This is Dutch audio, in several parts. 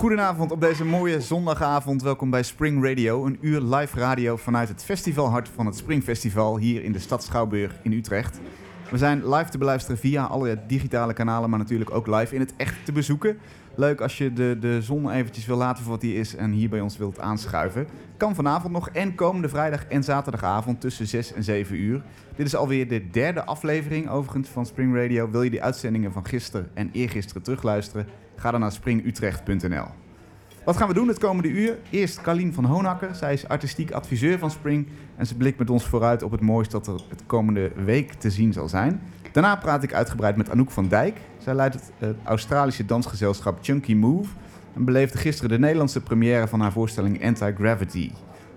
Goedenavond op deze mooie zondagavond. Welkom bij Spring Radio, een uur live radio vanuit het festivalhart van het Springfestival hier in de stad Schouwburg in Utrecht. We zijn live te beluisteren via alle digitale kanalen, maar natuurlijk ook live in het echt te bezoeken. Leuk als je de, de zon eventjes wil laten voor wat die is en hier bij ons wilt aanschuiven. Kan vanavond nog en komende vrijdag en zaterdagavond tussen 6 en 7 uur. Dit is alweer de derde aflevering overigens van Spring Radio. Wil je die uitzendingen van gisteren en eergisteren terugluisteren? Ga dan naar springutrecht.nl. Wat gaan we doen het komende uur? Eerst Carlien van Hoonakker. Zij is artistiek adviseur van Spring. En ze blikt met ons vooruit op het mooiste dat er het komende week te zien zal zijn. Daarna praat ik uitgebreid met Anouk van Dijk. Zij leidt het, het Australische dansgezelschap Chunky Move. En beleefde gisteren de Nederlandse première van haar voorstelling Anti-Gravity.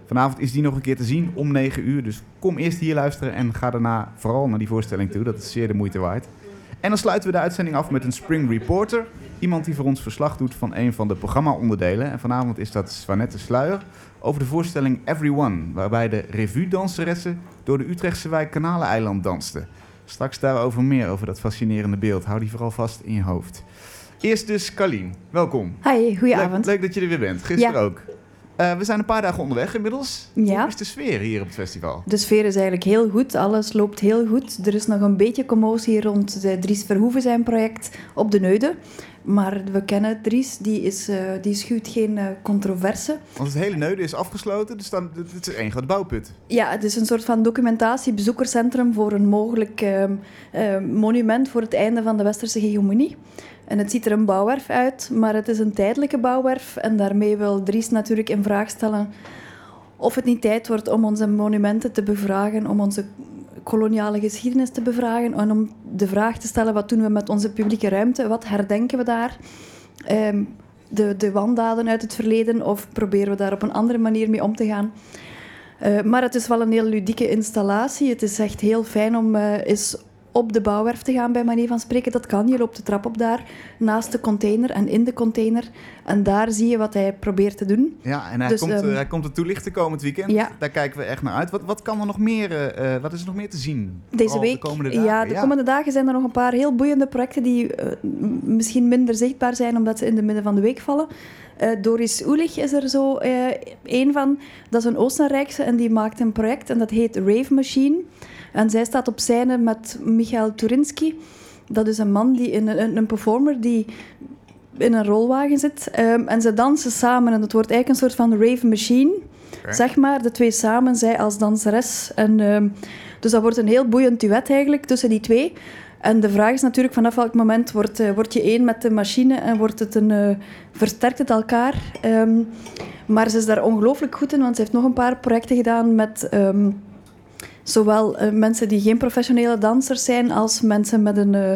Vanavond is die nog een keer te zien om 9 uur. Dus kom eerst hier luisteren en ga daarna vooral naar die voorstelling toe. Dat is zeer de moeite waard. En dan sluiten we de uitzending af met een Spring Reporter. Iemand die voor ons verslag doet van een van de programma-onderdelen. En vanavond is dat Swanette Sluier over de voorstelling Everyone. Waarbij de revue-danseressen door de Utrechtse wijk Kanaleneiland dansten. Straks daarover meer, over dat fascinerende beeld. Hou die vooral vast in je hoofd. Eerst dus Carlien, welkom. Hi, goedenavond. Leuk, leuk dat je er weer bent, gisteren ook. Uh, we zijn een paar dagen onderweg inmiddels. Ja. Hoe is de sfeer hier op het festival? De sfeer is eigenlijk heel goed. Alles loopt heel goed. Er is nog een beetje commotie rond de Dries Verhoeven zijn project op de Neude. Maar we kennen Dries, die, is, uh, die schuwt geen uh, controverse. Want het hele Neude is afgesloten, dus dan, het is één groot bouwput. Ja, het is een soort van documentatie-bezoekerscentrum voor een mogelijk uh, monument voor het einde van de Westerse hegemonie. En het ziet er een bouwwerf uit, maar het is een tijdelijke bouwwerf. En daarmee wil Dries natuurlijk in vraag stellen of het niet tijd wordt om onze monumenten te bevragen, om onze koloniale geschiedenis te bevragen en om de vraag te stellen wat doen we met onze publieke ruimte, wat herdenken we daar, um, de, de wandaden uit het verleden of proberen we daar op een andere manier mee om te gaan. Uh, maar het is wel een heel ludieke installatie. Het is echt heel fijn om uh, op de bouwwerf te gaan, bij manier van spreken. Dat kan. Je loopt de trap op daar, naast de container en in de container. En daar zie je wat hij probeert te doen. Ja, en hij, dus, komt, um, hij komt het toelichten komend weekend. Ja. Daar kijken we echt naar uit. Wat, wat kan er nog meer, uh, wat is er nog meer te zien? Deze week? De komende dagen? Ja, de komende dagen zijn er nog een paar heel boeiende projecten die uh, misschien minder zichtbaar zijn, omdat ze in de midden van de week vallen. Uh, Doris Oelig is er zo één van. Dat is een Oostenrijkse en die maakt een project en dat heet Rave Machine. En zij staat op scène met Michael Turinski. Dat is een man, die in een, een performer die in een rolwagen zit. Um, en ze dansen samen en het wordt eigenlijk een soort van rave machine. Okay. Zeg maar, de twee samen, zij als danseres. En, um, dus dat wordt een heel boeiend duet eigenlijk tussen die twee. En de vraag is natuurlijk vanaf welk moment wordt, uh, word je één met de machine en wordt het een, uh, versterkt het elkaar. Um, maar ze is daar ongelooflijk goed in, want ze heeft nog een paar projecten gedaan met zowel uh, mensen die geen professionele dansers zijn als mensen met een uh,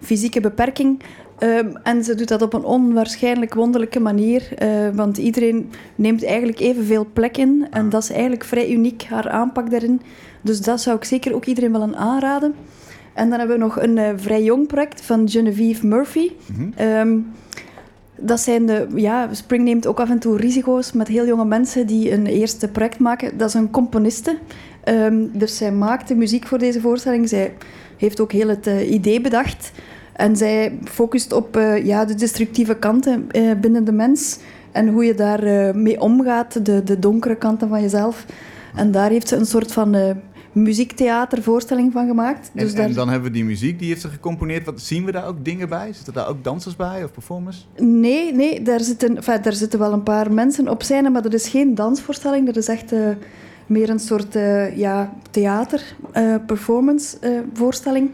fysieke beperking. Um, en ze doet dat op een onwaarschijnlijk wonderlijke manier, uh, want iedereen neemt eigenlijk evenveel plek in. En dat is eigenlijk vrij uniek, haar aanpak daarin. Dus dat zou ik zeker ook iedereen willen aanraden. En dan hebben we nog een vrij jong project van Genevieve Murphy. Mm -hmm. um, dat zijn de, ja, Spring neemt ook af en toe risico's met heel jonge mensen die een eerste project maken. Dat is een componiste. Um, dus zij maakte muziek voor deze voorstelling. Zij heeft ook heel het uh, idee bedacht. En zij focust op uh, ja, de destructieve kanten uh, binnen de mens. En hoe je daar mee omgaat, de, de donkere kanten van jezelf. En daar heeft ze een soort van muziektheatervoorstelling van gemaakt. En, dus daar... en, dan hebben we die muziek, die heeft ze gecomponeerd. Wat, zien we daar ook dingen bij? Zitten daar ook dansers bij of performers? Nee, nee daar, zitten, enfin, daar zitten wel een paar mensen op scène, maar dat is geen dansvoorstelling. Dat is echt meer een soort uh, ja, theater-performance-voorstelling.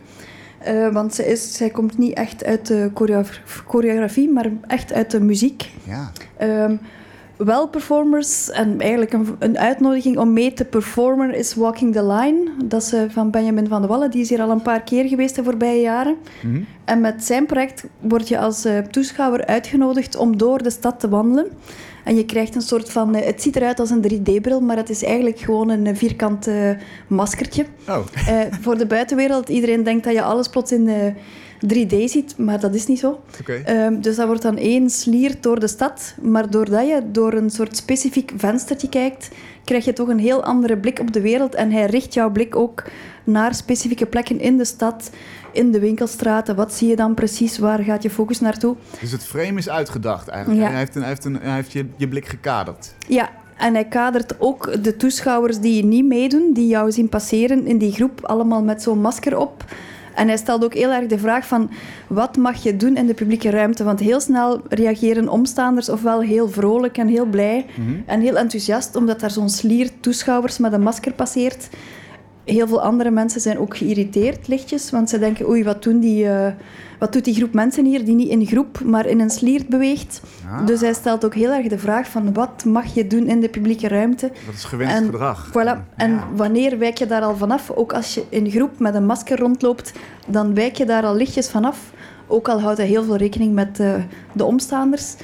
Uh, want zij, is, zij komt niet echt uit de choreografie, maar echt uit de muziek. Ja. Um, wel performers en eigenlijk een, een, uitnodiging om mee te performen is Walking the Line. Dat is uh, van Benjamin van de Wallen. Die is hier al een paar keer geweest de voorbije jaren. Mm -hmm. En met zijn project word je als uh, toeschouwer uitgenodigd om door de stad te wandelen. En je krijgt een soort van... Uh, het ziet eruit als een 3D-bril, maar het is eigenlijk gewoon een vierkant maskertje. Oh. voor de buitenwereld. Iedereen denkt dat je alles plots in 3D ziet, maar dat is niet zo. Okay. Um, dus dat wordt dan één sliert door de stad. Maar doordat je door een soort specifiek venstertje kijkt, krijg je toch een heel andere blik op de wereld. En hij richt jouw blik ook naar specifieke plekken in de stad, in de winkelstraten. Wat zie je dan precies? Waar gaat je focus naartoe? Dus het frame is uitgedacht eigenlijk. Ja. Hij heeft, een, hij heeft, een, hij heeft je, je blik gekaderd. Ja, en hij kadert ook de toeschouwers die niet meedoen, die jou zien passeren in die groep, allemaal met zo'n masker op. En hij stelt ook heel erg de vraag van, wat mag je doen in de publieke ruimte? Want heel snel reageren omstaanders ofwel heel vrolijk en heel blij en heel enthousiast, omdat daar zo'n slier toeschouwers met een masker passeert. Heel veel andere mensen zijn ook geïrriteerd, lichtjes, want ze denken, oei, wat, doen die, eh, wat doet die groep mensen hier die niet in groep, maar in een sliert beweegt? Ah. Dus hij stelt ook heel erg de vraag van, wat mag je doen in de publieke ruimte? Dat is gewenst En gedrag. Voilà. En wanneer wijk je daar al vanaf? Ook als je in groep met een masker rondloopt, dan wijk je daar al lichtjes vanaf. Ook al houdt hij heel veel rekening met eh, de omstaanders.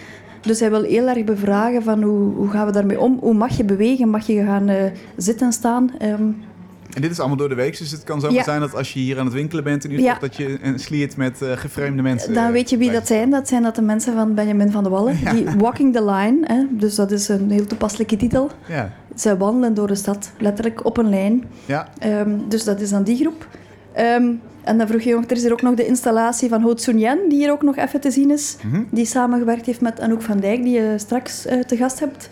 Dus hij wil heel erg bevragen van hoe, hoe gaan we daarmee om? Hoe mag je bewegen? Mag je gaan eh, zitten, staan? Ehm, En dit is allemaal door de week, dus het kan zomaar Ja. zijn dat als je hier aan het winkelen bent in Utrecht, Ja. dat je een sliert met eh geframed mensen. dan eh, weet je wie bij- dat zijn. Dat zijn dat de mensen van Benjamin van de Wallen. Die Walking the Line, hè, dus dat is een heel toepasselijke titel. Ja, Zij wandelen door de stad, letterlijk op een lijn. ja. Ehm, dus dat is dan die groep. Ehm, en dan vroeg je nog, er is er ook nog de installatie van Ho Tsun Yen, die hier ook nog even te zien is. Mhm. Die samengewerkt heeft met Anouk van Dijk, die je straks eh, te gast hebt.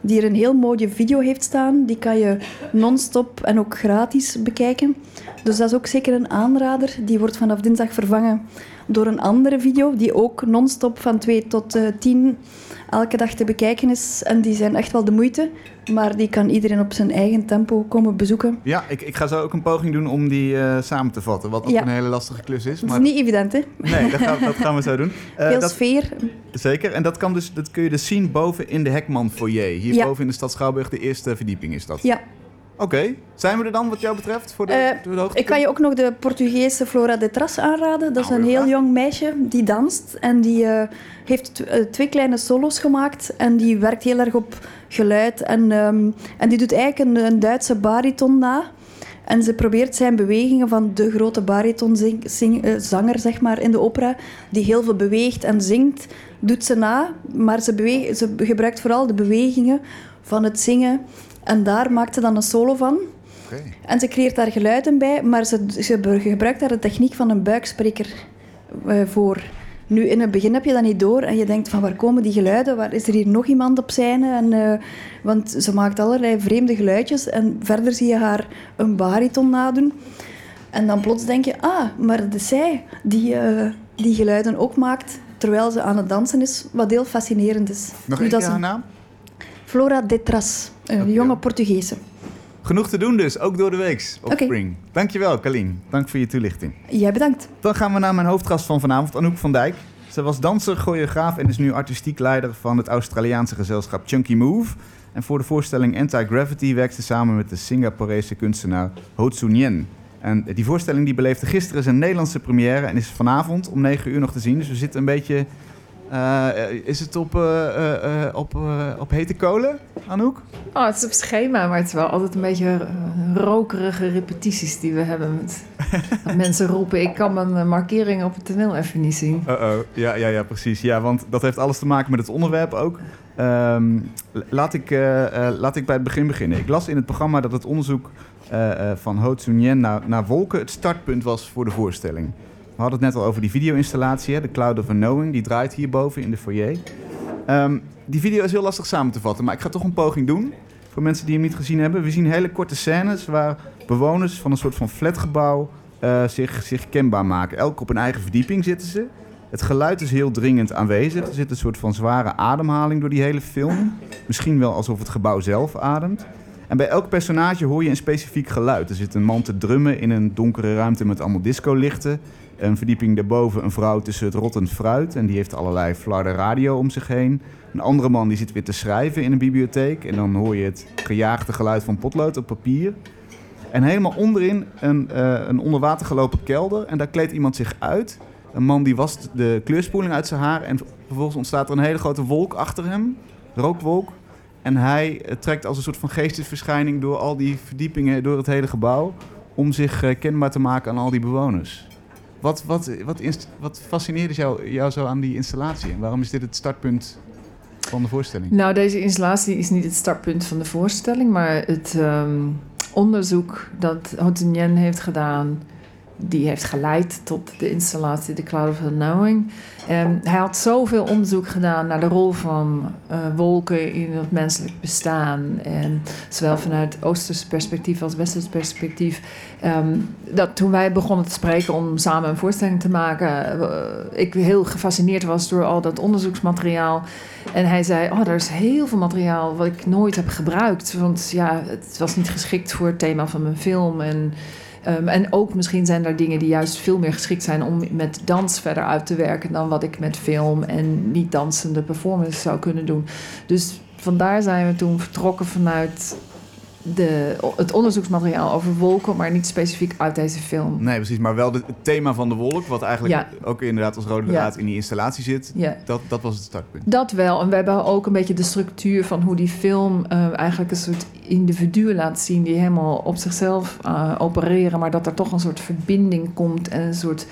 Die er een heel mooie video heeft staan. Die kan je non-stop en ook gratis bekijken. Dus dat is ook zeker een aanrader. Die wordt vanaf dinsdag vervangen door een andere video, die ook non-stop van 2 tot eh 10 elke dag te bekijken is. En die zijn echt wel de moeite. Maar die kan iedereen op zijn eigen tempo komen bezoeken. Ja, ik, ik ga zo ook een poging doen om die eh, samen te vatten. Wat ook Ja. een hele lastige klus is. Dat Maar is niet evident, hè? nee, dat gaan, dat gaan we zo doen. Eh, Veel dat, sfeer. zeker. En dat, kan dus, dat kun je dus zien boven in de Hekman foyer. Hier Ja. boven in de stad Schouwburg, de eerste verdieping is dat. Ja. Oké, zijn we er dan wat jou betreft? Voor de, hoogte? Ik kan je ook nog de Portugese Flora de Tras aanraden. Dat is een heel jong meisje die danst. En die eh, heeft eh, twee kleine solo's gemaakt. En die werkt heel erg op geluid. En, ehm, en die doet eigenlijk een, een Duitse bariton na. En ze probeert zijn bewegingen van de grote baritonzanger zeg maar, in de opera, die heel veel beweegt en zingt, doet ze na. Maar ze, beweeg, ze gebruikt vooral de bewegingen van het zingen. En daar maakt ze dan een solo van. En ze creëert daar geluiden bij, maar ze, ze gebruikt daar de techniek van een buikspreker eh, voor. Nu, in het begin heb je dat niet door en je denkt van waar komen die geluiden? Waar is er hier nog iemand op scène? En, eh, want ze maakt allerlei vreemde geluidjes en verder zie je haar een bariton nadoen. En dan plots denk je, ah, maar het is zij die eh, die geluiden ook maakt terwijl ze aan het dansen is, wat heel fascinerend is. Nog keer is haar een naam? Flora Detras, een jonge Portugese. Genoeg te doen dus, ook door de weeks op Oké. Spring. Dankjewel, Kalien. Dank voor je toelichting. Jij bedankt. Dan gaan we naar mijn hoofdgast van vanavond, Anouk van Dijk. Ze was danser, choreograaf en is nu artistiek leider van het Australiaanse gezelschap Chunky Move. En voor de voorstelling Anti-Gravity werkt ze samen met de Singaporese kunstenaar Ho Yen. En die voorstelling die beleefde gisteren zijn Nederlandse première en is vanavond om 9 uur nog te zien. Dus we zitten een beetje... eh, is het op, eh, eh, eh, op, eh, op hete kolen, Anouk? Oh, het is op schema, maar het is wel altijd een beetje eh, rokerige repetities die we hebben. Met, mensen roepen, ik kan mijn eh, markering op het toneel even niet zien. Uh-oh, ja, ja, ja, precies. Ja, want dat heeft alles te maken met het onderwerp ook. Ehm, laat, ik, eh, eh, laat ik bij het begin beginnen. Ik las in het programma dat het onderzoek eh, eh, van Ho Tsun Yen naar, naar wolken het startpunt was voor de voorstelling. We hadden het net al over die video-installatie, de Cloud of Unknowing. Die draait hierboven in de foyer. Ehm, die video is heel lastig samen te vatten, maar ik ga toch een poging doen. Voor mensen die hem niet gezien hebben. We zien hele korte scènes waar bewoners van een soort van flatgebouw eh, zich, zich kenbaar maken. Elk op een eigen verdieping zitten ze. Het geluid is heel dringend aanwezig. Er zit een soort van zware ademhaling door die hele film. Misschien wel alsof het gebouw zelf ademt. En bij elk personage hoor je een specifiek geluid. Er zit een man te drummen in een donkere ruimte met allemaal discolichten. Een verdieping daarboven een vrouw tussen het rottend fruit. En die heeft allerlei flarden radio om zich heen. Een andere man die zit weer te schrijven in een bibliotheek. En dan hoor je het gejaagde geluid van potlood op papier. En helemaal onderin een, eh, een gelopen kelder. En daar kleedt iemand zich uit. Een man die wast de kleurspoeling uit zijn haar. En vervolgens ontstaat er een hele grote wolk achter hem. Rookwolk. En hij eh, trekt als een soort van geestesverschijning door al die verdiepingen, door het hele gebouw. Om zich eh, kenbaar te maken aan al die bewoners. Wat, wat, wat, wat fascineerde jou, jou zo aan die installatie? En waarom is dit het startpunt van de voorstelling? Nou, deze installatie is niet het startpunt van de voorstelling, maar het ehm, onderzoek dat Hotenien heeft gedaan, die heeft geleid tot de installatie The Cloud of the Knowing. En hij had zoveel onderzoek gedaan naar de rol van eh, wolken in het menselijk bestaan. En zowel vanuit Oosters perspectief als Westers perspectief. Ehm, dat toen wij begonnen te spreken om samen een voorstelling te maken, uh, ik heel gefascineerd was door al dat onderzoeksmateriaal. En hij zei: Oh, er is heel veel materiaal wat ik nooit heb gebruikt. Want ja, het was niet geschikt voor het thema van mijn film. En Um, en ook misschien zijn er dingen die juist veel meer geschikt zijn om met dans verder uit te werken dan wat ik met film en niet dansende performance zou kunnen doen. Dus vandaar zijn we toen vertrokken vanuit de, het onderzoeksmateriaal over wolken, maar niet specifiek uit deze film. Nee, precies. Maar wel de, het thema van de wolk, wat eigenlijk Ja. ook inderdaad als rode Ja. draad in die installatie zit. Ja. Dat, dat was het startpunt. Dat wel. En we hebben ook een beetje de structuur van hoe die film eh, eigenlijk een soort individuen laat zien die helemaal op zichzelf eh, opereren, maar dat er toch een soort verbinding komt en een soort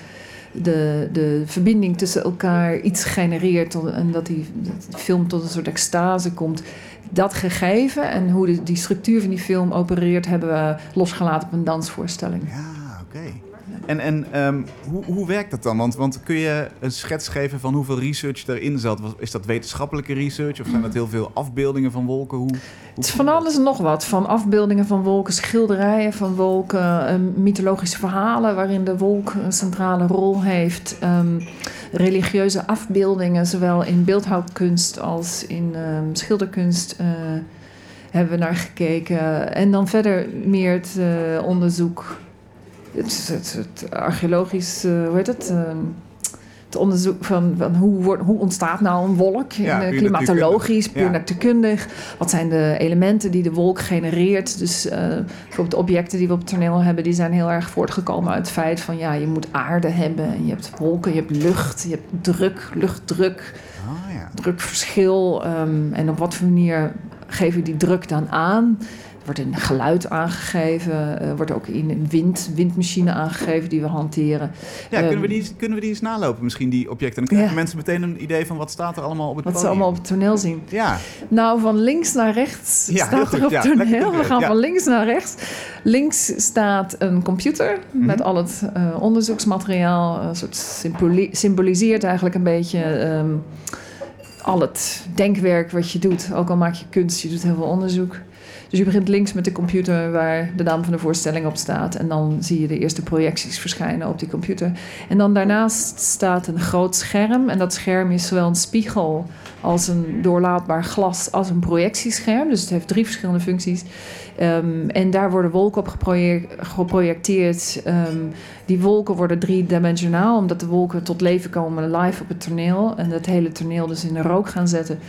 de, de verbinding tussen elkaar iets genereert en dat die, dat die film tot een soort extase komt. Dat gegeven en hoe de, die structuur van die film opereert, hebben we losgelaten op een dansvoorstelling. Ja, oké. En, en ehm, hoe, hoe werkt dat dan? Want, want kun je een schets geven van hoeveel research erin zat? Is dat wetenschappelijke research of zijn dat heel veel afbeeldingen van wolken? Hoe, hoe Het is van alles en nog wat. Van afbeeldingen van wolken, schilderijen van wolken, eh, mythologische verhalen waarin de wolk een centrale rol heeft. ehm, religieuze afbeeldingen, zowel in beeldhouwkunst als in ehm, schilderkunst. eh, hebben we naar gekeken. En dan verder meer het eh, onderzoek, het, het, het archeologisch, eh, hoe heet het? Ehm, het onderzoek van, van hoe, wordt, hoe ontstaat nou een wolk? Ja, Eh, klimatologisch, puur Ja. natuurkundig. Wat zijn de elementen die de wolk genereert? Dus eh, bijvoorbeeld de objecten die we op het toneel hebben, die zijn heel erg voortgekomen uit het feit van ja, je moet aarde hebben. En je hebt wolken, je hebt lucht, je hebt druk, luchtdruk, Ah ja. drukverschil. ehm, en op wat voor manier geef je die druk dan aan? Wordt een geluid aangegeven, er wordt ook in een wind, windmachine aangegeven die we hanteren. Ja, kunnen, we Ehm, die, kunnen we die eens nalopen, misschien die objecten? Dan krijgen Ja. mensen meteen een idee van wat staat er allemaal op het Wat ze podium. allemaal op het toneel zien. Ja, Nou, van links naar rechts Ja, staat er op Ja, het toneel. We gaan van links naar rechts. Links staat een computer Mhm. met al het eh, onderzoeksmateriaal. Een soort symboli- symboliseert eigenlijk een beetje ehm, al het denkwerk wat je doet. Ook al maak je kunst, je doet heel veel onderzoek. Dus je begint links met de computer waar de naam van de voorstelling op staat. En dan zie je de eerste projecties verschijnen op die computer. En dan daarnaast staat een groot scherm. En dat scherm is zowel een spiegel als een doorlaatbaar glas als een projectiescherm. Dus het heeft drie verschillende functies. Ehm, en daar worden wolken op geproje- geprojecteerd. Ehm, die wolken worden driedimensionaal, omdat de wolken tot leven komen live op het toneel. En het hele toneel dus in de rook gaan zetten.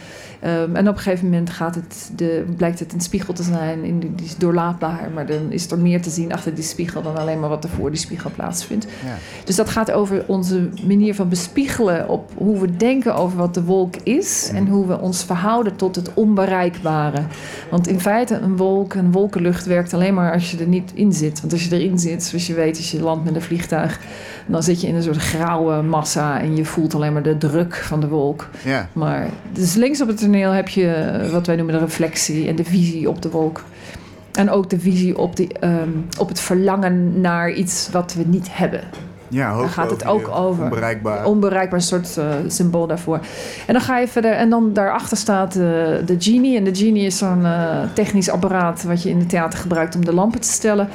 Ehm, en op een gegeven moment gaat het de, blijkt het een spiegel te zijn. En die die is doorlaatbaar, maar dan is er meer te zien achter die spiegel dan alleen maar wat er voor die spiegel plaatsvindt. ja. Dus dat gaat over onze manier van bespiegelen op hoe we denken over wat de wolk is en hoe we ons verhouden tot het onbereikbare. Want in feite, een wolk, een wolkenlucht werkt alleen maar als je er niet in zit. Want als je erin zit, zoals je weet, als je landt met een vliegtuig, dan zit je in een soort grauwe massa en je voelt alleen maar de druk van de wolk. ja. Maar dus links op het toneel heb je eh, wat wij noemen de reflectie en de visie op de wolk. En ook de visie op, die, ehm, op het verlangen naar iets wat we niet hebben. Ja Daar gaat het ook over. Onbereikbaar. Onbereikbaar soort eh, symbool daarvoor. En dan ga je verder. En dan daarachter staat eh, de genie. En de genie is zo'n eh, technisch apparaat wat je in het theater gebruikt om de lampen te stellen.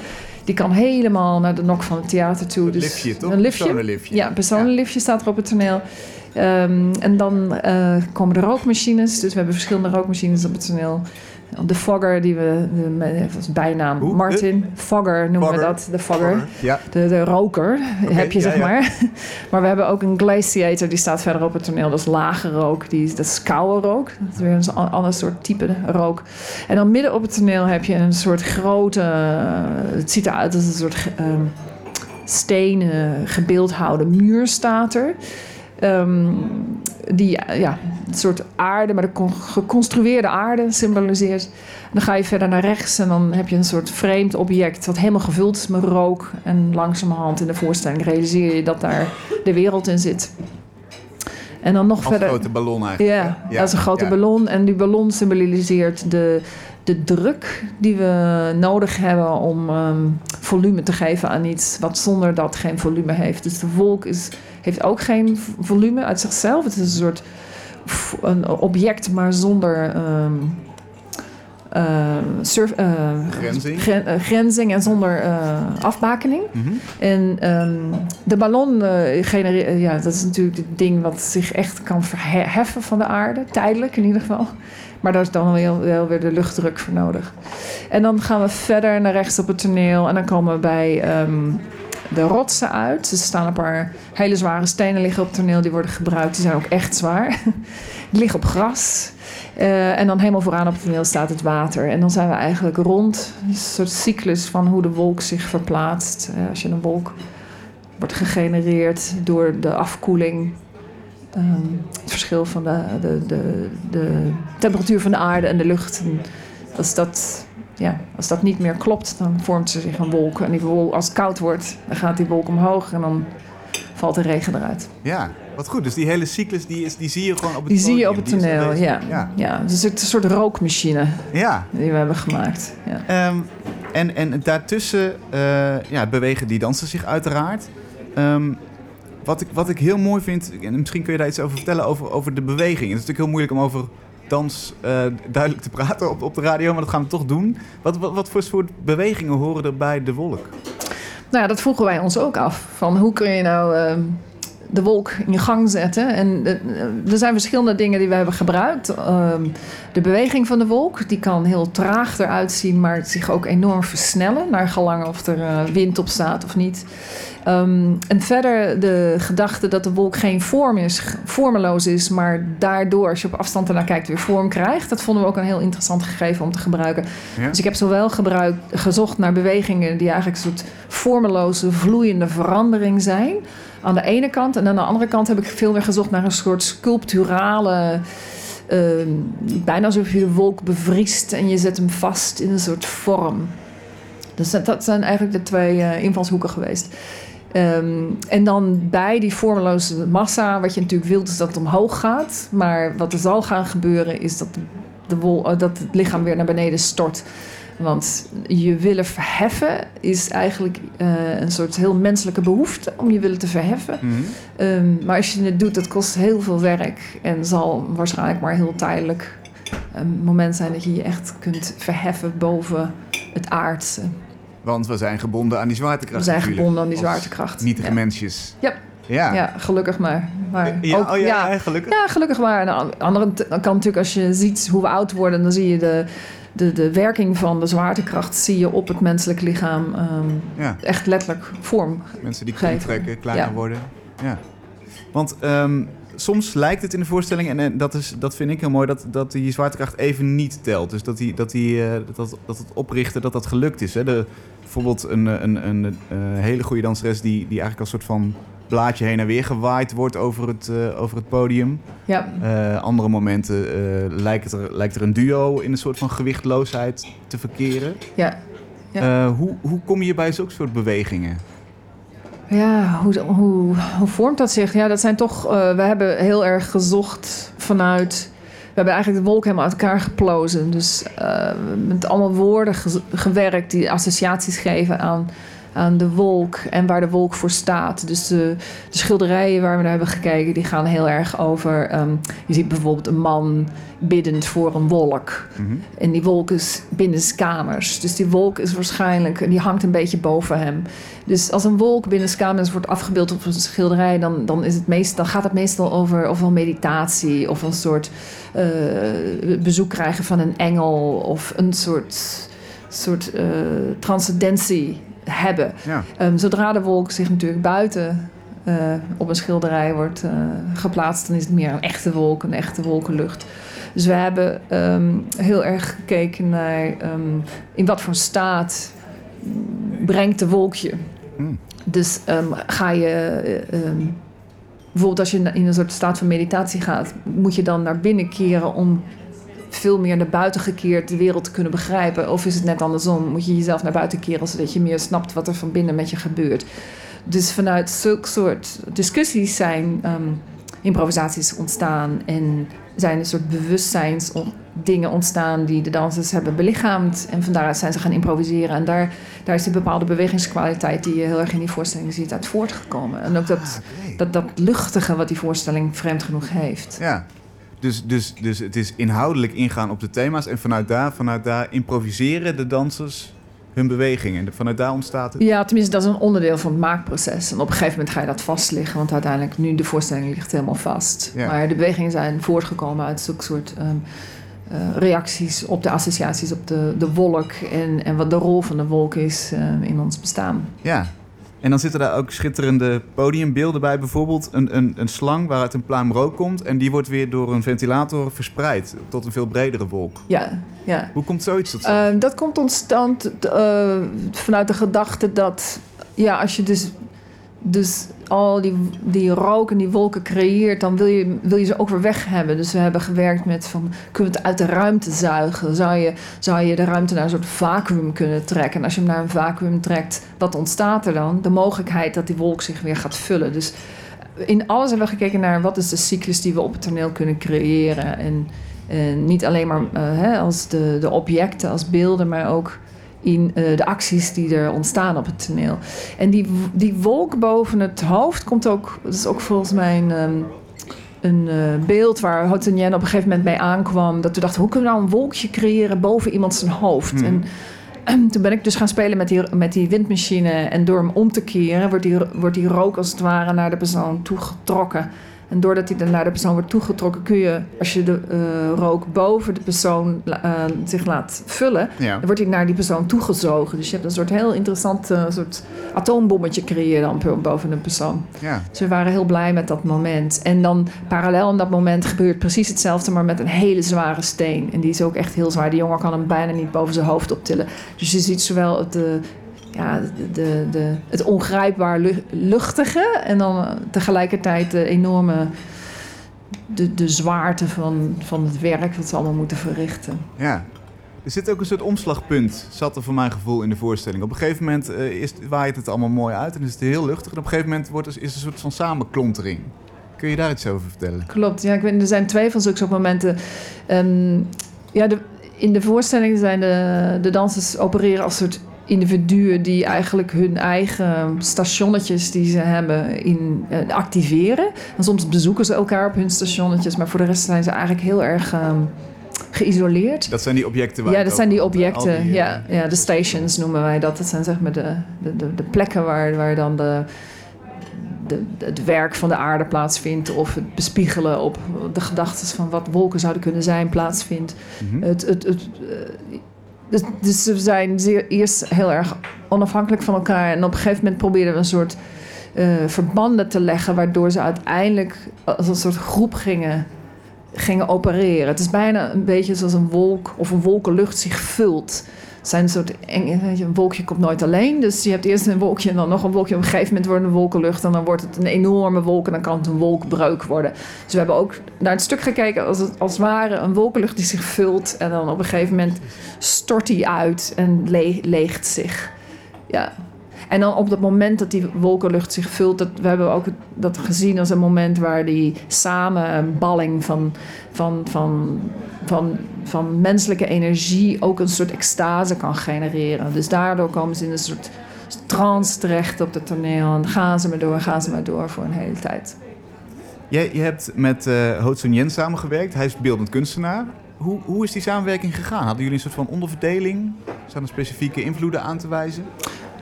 Die kan helemaal naar de nok van het theater toe. Een Dus liftje, toch? Een liftje. Personenliftje. Ja, een personenliftje staat er op het toneel. Ehm, en dan komen de rookmachines. Dus we hebben verschillende rookmachines op het toneel. De Fogger, die we, de, als bijnaam Hoe? Martin. Fogger noemen Fogger. we dat, de Fogger. Ja, De, de roker heb je, ja, zeg ja. maar. Maar we hebben ook een glaciator, die staat verder op het toneel. Dat is lage rook, die, dat is koude rook. Dat is weer een an- ander soort type rook. En dan midden op het toneel heb je een soort grote... eh, het ziet eruit als een soort ehm, stenen gebeeldhouwde muur staat er. Ehm, die ja, een soort aarde, maar de con- geconstrueerde aarde symboliseert. Dan ga je verder naar rechts en dan heb je een soort vreemd object wat helemaal gevuld is met rook. En langzamerhand in de voorstelling realiseer je dat daar de wereld in zit. En dan nog Als verder. grote ballon eigenlijk. Ja, hè? dat is een grote ja. ballon. En die ballon symboliseert de, de druk die we nodig hebben om ehm, volume te geven aan iets wat zonder dat geen volume heeft. Dus de wolk is, heeft ook geen volume uit zichzelf. Het is een soort een object, maar zonder. ehm, eh, surf, eh, Grenzing. gren- eh, grenzing en zonder eh, afbakening. Mhm. En ehm, de ballon ja, dat is natuurlijk het ding wat zich echt kan verheffen van de aarde, tijdelijk in ieder geval. Maar daar is dan wel, weer de luchtdruk voor nodig. En dan gaan we verder naar rechts op het toneel en dan komen we bij ehm, de rotsen uit. Er staan een paar hele zware stenen liggen op het toneel, die worden gebruikt. Die zijn ook echt zwaar. Die liggen op gras. Eh, en dan helemaal vooraan op het toneel staat het water. En dan zijn we eigenlijk rond. Een soort cyclus van hoe de wolk zich verplaatst. Eh, als je een wolk wordt gegenereerd door de afkoeling. Ehm, het verschil van de, de, de, de temperatuur van de aarde en de lucht. En als, dat, ja, als dat niet meer klopt, dan vormt er zich een wolk. En die wolk, als het koud wordt, dan gaat die wolk omhoog en dan valt de regen eruit. Ja, wat goed. Dus die hele cyclus die is, die zie je gewoon op het Die zie je op het toneel, ja. ja. ja. Dus het is een soort rookmachine Ja. die we hebben gemaakt. Ja. Ehm, en, en daartussen eh, ja, bewegen die dansers zich uiteraard. Ehm, wat, ik, wat ik heel mooi vind, en misschien kun je daar iets over vertellen, over, over de beweging. Het is natuurlijk heel moeilijk om over dans eh, duidelijk te praten op, op de radio, maar dat gaan we toch doen. Wat, wat, voor soort bewegingen horen er bij de wolk? Nou dat vroegen wij ons ook af. Van hoe kun je nou ehm, de wolk in je gang zetten? En eh, er zijn verschillende dingen die we hebben gebruikt. Ehm, de beweging van de wolk, die kan heel traag eruit zien, maar zich ook enorm versnellen. Naar gelang of er eh, wind op staat of niet. Ehm, en verder de gedachte dat de wolk geen vorm is, vormeloos is, maar daardoor, als je op afstand ernaar kijkt, weer vorm krijgt. Dat vonden we ook een heel interessant gegeven om te gebruiken. Ja? Dus ik heb zowel gebruik, gezocht naar bewegingen die eigenlijk een soort vormeloze, vloeiende verandering zijn. Aan de ene kant. En aan de andere kant heb ik veel meer gezocht naar een soort sculpturale. ehm, bijna alsof je de wolk bevriest en je zet hem vast in een soort vorm. Dus dat, dat zijn eigenlijk de twee eh, invalshoeken geweest. Ehm, en dan bij die vormeloze massa, wat je natuurlijk wilt, is dat het omhoog gaat. Maar wat er zal gaan gebeuren, is dat, de, wol, eh, dat het lichaam weer naar beneden stort. Want je willen verheffen is eigenlijk eh, een soort heel menselijke behoefte om je willen te verheffen. Mhm. Ehm, maar als je het doet, dat kost heel veel werk en zal waarschijnlijk maar heel tijdelijk een moment zijn dat je je echt kunt verheffen boven het aardse. Want we zijn gebonden aan die zwaartekracht. We zijn natuurlijk. gebonden aan die zwaartekracht. Nietige ja. mensjes. Ja. Ja. Ja, gelukkig maar. maar Ja, ook- oh ja, gelukkig. ja, gelukkig maar. Aan de andere kant natuurlijk, als je ziet hoe we oud worden, dan zie je de, de, de werking van de zwaartekracht zie je op het menselijk lichaam ehm, Ja. echt letterlijk vorm. Mensen die Geven. trekken, kleiner Ja. worden. Ja. Want ehm, soms lijkt het in de voorstelling, en, en dat, is, dat vind ik heel mooi, dat, dat die zwaartekracht even niet telt. Dus dat, die, dat, die, eh, dat, dat het oprichten, dat dat gelukt is. Hè? De, bijvoorbeeld een, een, een, eh, hele goede danseres die, die eigenlijk als soort van blaadje heen en weer gewaaid wordt over het, eh, over het podium. Ja, Eh, andere momenten eh, lijkt, er, lijkt er een duo in een soort van gewichtloosheid te verkeren. ja. Ja. Eh, hoe, hoe kom je bij zulke soort bewegingen? Ja, hoe, hoe, hoe vormt dat zich? Ja, dat zijn toch. eh, we hebben heel erg gezocht vanuit. We hebben eigenlijk de wolk helemaal uit elkaar geplozen. Dus eh, met allemaal woorden ge- gewerkt die associaties geven aan, aan de wolk en waar de wolk voor staat. Dus de, de schilderijen waar we naar hebben gekeken, die gaan heel erg over. ehm, je ziet bijvoorbeeld een man biddend voor een wolk. Mhm. En die wolk is binnenskamers. Dus die wolk is waarschijnlijk, die hangt een beetje boven hem. Dus als een wolk binnenskamers wordt afgebeeld op een schilderij, dan, dan, is het meest, dan gaat het meestal over ofwel meditatie of een soort eh, bezoek krijgen van een engel of een soort, soort eh, transcendentie hebben. Ja. Ehm, zodra de wolk zich natuurlijk buiten eh, op een schilderij wordt eh, geplaatst, dan is het meer een echte wolk, een echte wolkenlucht. Dus we hebben ehm, heel erg gekeken naar ehm, in wat voor staat brengt de wolkje. Hmm. Dus ga je eh, bijvoorbeeld als je in een soort staat van meditatie gaat, moet je dan naar binnen keren om veel meer naar buiten gekeerd de wereld te kunnen begrijpen? Of is het net andersom? Moet je jezelf naar buiten keren zodat je meer snapt wat er van binnen met je gebeurt? Dus vanuit zulke soort discussies zijn ehm, improvisaties ontstaan en zijn een soort bewustzijnsdingen ontstaan die de dansers hebben belichaamd. En van daaruit zijn ze gaan improviseren. En daar, daar is die bepaalde bewegingskwaliteit die je heel erg in die voorstelling ziet uit voortgekomen. En ook dat, Ah, dat, dat luchtige wat die voorstelling vreemd genoeg heeft. Ja. Dus, dus, dus het is inhoudelijk ingaan op de thema's en vanuit daar, vanuit daar improviseren de dansers hun bewegingen. En vanuit daar ontstaat het. Ja, tenminste, dat is een onderdeel van het maakproces. En op een gegeven moment ga je dat vastleggen, want uiteindelijk nu de voorstelling ligt helemaal vast. Ja. Maar de bewegingen zijn voortgekomen uit zulke soort ehm, eh, reacties op de associaties op de, de wolk en, en wat de rol van de wolk is eh, in ons bestaan. Ja. En dan zitten daar ook schitterende podiumbeelden bij. Bijvoorbeeld een, een, een slang waaruit een pluim rook komt. En die wordt weer door een ventilator verspreid tot een veel bredere wolk. Ja, ja. Hoe komt zoiets tot stand? Ehm, dat komt ontstand eh, vanuit de gedachte dat ja, als je dus, dus al die, die rook en die wolken creëert, dan wil je, wil je ze ook weer weg hebben. Dus we hebben gewerkt met van kunnen we het uit de ruimte zuigen? Zou je, zou je de ruimte naar een soort vacuüm kunnen trekken? En als je hem naar een vacuüm trekt, wat ontstaat er dan? De mogelijkheid dat die wolk zich weer gaat vullen. Dus in alles hebben we gekeken naar wat is de cyclus die we op het toneel kunnen creëren. En, niet alleen maar eh, hè, als de, de objecten, als beelden, maar ook in eh, de acties die er ontstaan op het toneel. En die, die wolk boven het hoofd komt ook, dat is ook volgens mij een, ehm, een eh, beeld waar Ho Ten Yen op een gegeven moment mee aankwam. Dat we dachten, hoe kunnen we nou een wolkje creëren boven iemand zijn hoofd? Hmm. En ehm, toen ben ik dus gaan spelen met die, met die windmachine. En door hem om te keren, wordt die, wordt die rook als het ware naar de persoon toegetrokken. En doordat hij dan naar de persoon wordt toegetrokken, kun je, als je de eh, rook boven de persoon eh, zich laat vullen, ja. dan wordt hij naar die persoon toegezogen. Dus je hebt een soort heel interessant eh, soort atoombommetje creëer dan boven een persoon. ja. Dus we waren heel blij met dat moment. En dan parallel in dat moment gebeurt precies hetzelfde, maar met een hele zware steen. En die is ook echt heel zwaar. Die jongen kan hem bijna niet boven zijn hoofd optillen. Dus je ziet zowel het, ja, de, de, het ongrijpbaar lu- luchtige en dan eh, tegelijkertijd de enorme de, de zwaarte van, van het werk wat ze allemaal moeten verrichten. Ja. Er zit ook een soort omslagpunt, zat er voor mijn gevoel in de voorstelling. Op een gegeven moment eh, is, waait het allemaal mooi uit en is het heel luchtig. En op een gegeven moment wordt er, is er een soort van samenklontering. Kun je daar iets over vertellen? Klopt, ja, ik weet, er zijn twee van zulke soort momenten. Ehm, ja, de, in de voorstelling zijn de, de dansers opereren als soort individuen die eigenlijk hun eigen stationnetjes die ze hebben in, eh, activeren. En soms bezoeken ze elkaar op hun stationnetjes, maar voor de rest zijn ze eigenlijk heel erg ehm, geïsoleerd. Dat zijn die objecten waar Ja, dat zijn die objecten. die, eh, ja, ja, de stations noemen wij dat. Dat zijn zeg maar de, de, de, de plekken waar, waar dan de, de, het werk van de aarde plaatsvindt. Of het bespiegelen op de gedachten van wat wolken zouden kunnen zijn plaatsvindt. Mhm. Het, het, het, eh, dus, dus ze zijn eerst heel erg onafhankelijk van elkaar. En op een gegeven moment probeerden we een soort eh, verbanden te leggen... waardoor ze uiteindelijk als een soort groep gingen, gingen opereren. Het is bijna een beetje zoals een wolk of een wolkenlucht zich vult. Zijn een soort je, een wolkje komt nooit alleen. Dus je hebt eerst een wolkje en dan nog een wolkje. Op een gegeven moment wordt een wolkenlucht en dan wordt het een enorme wolk en dan kan het een wolkbreuk worden. Dus we hebben ook naar het stuk gekeken als het als ware een wolkenlucht die zich vult. En dan op een gegeven moment stort die uit en le- leegt zich. Ja. En dan op het moment dat die wolkenlucht zich vult, dat, we hebben ook dat gezien als een moment waar die samenballing van, van, van, van, van menselijke energie ook een soort extase kan genereren. Dus daardoor komen ze in een soort trance terecht op het toneel en gaan ze maar door, gaan ze maar door voor een hele tijd. Jij, je hebt met Tsun Yen samengewerkt. Hij is beeldend kunstenaar. Hoe, hoe is die samenwerking gegaan? Hadden jullie een soort van onderverdeling? Zijn er specifieke invloeden aan te wijzen?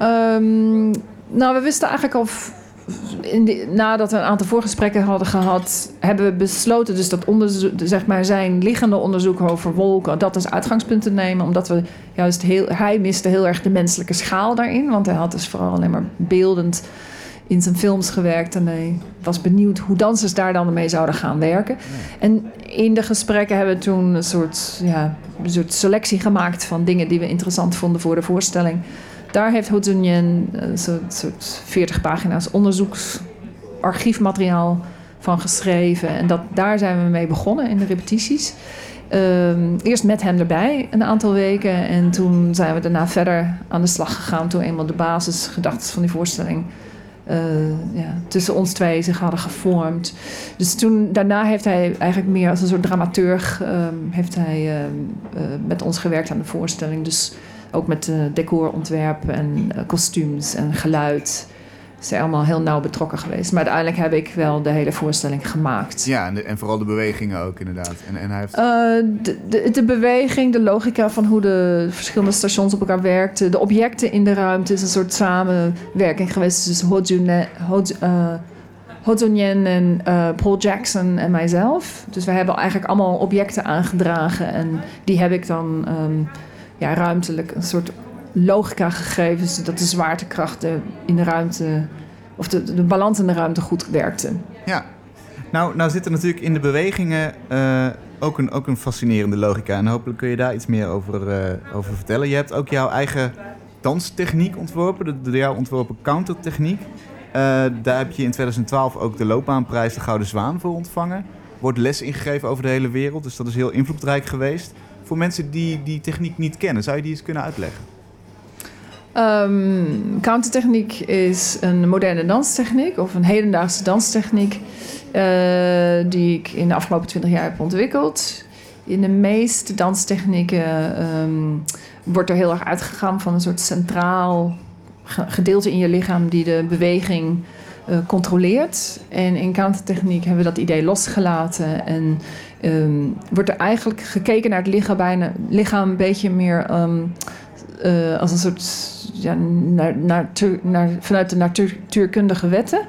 Ehm, nou, we wisten eigenlijk al. In nadat we een aantal voorgesprekken hadden gehad, hebben we besloten dus dat onderzoek, zeg maar zijn liggende onderzoek over wolken, dat als uitgangspunt te nemen, omdat we juist heel, hij miste heel erg de menselijke schaal daarin, want hij had dus vooral alleen maar beeldend in zijn films gewerkt en hij was benieuwd hoe dansers daar dan mee zouden gaan werken. En in de gesprekken hebben we toen een soort, ja, een soort selectie gemaakt van dingen die we interessant vonden voor de voorstelling. Daar heeft Hozunjen een soort, soort 40 pagina's onderzoeksarchiefmateriaal van geschreven. En dat, daar zijn we mee begonnen in de repetities. Ehm, eerst met hem erbij een aantal weken. En toen zijn we daarna verder aan de slag gegaan. Toen eenmaal de basisgedachten van die voorstelling eh, ja, tussen ons twee zich hadden gevormd. Dus toen, daarna heeft hij eigenlijk meer als een soort dramaturg ehm, heeft hij, ehm, eh, met ons gewerkt aan de voorstelling. Dus ook met uh, decorontwerp en kostuums en geluid is allemaal heel nauw betrokken geweest. Maar uiteindelijk heb ik wel de hele voorstelling gemaakt. Ja, en, en vooral de bewegingen ook inderdaad. En, en hij heeft... de, de, de, beweging, de logica van hoe de verschillende stations op elkaar werkten. De objecten in de ruimte is een soort samenwerking geweest tussen Hodjonien en uh, Paul Jackson en mijzelf. Dus we hebben eigenlijk allemaal objecten aangedragen. En die heb ik dan um, ja, ruimtelijk een soort logica gegeven, zodat de zwaartekrachten in de ruimte, of de, de balans in de ruimte goed werkte. Ja, nou, nou zit er natuurlijk in de bewegingen uh, ook, een, ook een fascinerende logica. En hopelijk kun je daar iets meer over, uh, over vertellen. Je hebt ook jouw eigen danstechniek ontworpen, de door jou ontworpen countertechniek. Uh, daar heb je in 2012 ook de loopbaanprijs de Gouden Zwaan voor ontvangen. Wordt les ingegeven over de hele wereld, dus dat is heel invloedrijk geweest. Voor mensen die die techniek niet kennen, zou je die eens kunnen uitleggen? Um, countertechniek is een moderne danstechniek of een hedendaagse danstechniek uh, die ik in de afgelopen 20 jaar heb ontwikkeld. In de meeste danstechnieken um, wordt er heel erg uitgegaan van een soort centraal gedeelte in je lichaam die de beweging controleert. En in countertechniek hebben we dat idee losgelaten en um, wordt er eigenlijk gekeken naar het lichaam, bijna, lichaam een beetje meer uh, als een soort ja, naar, naar, naar, vanuit de natuurkundige wetten.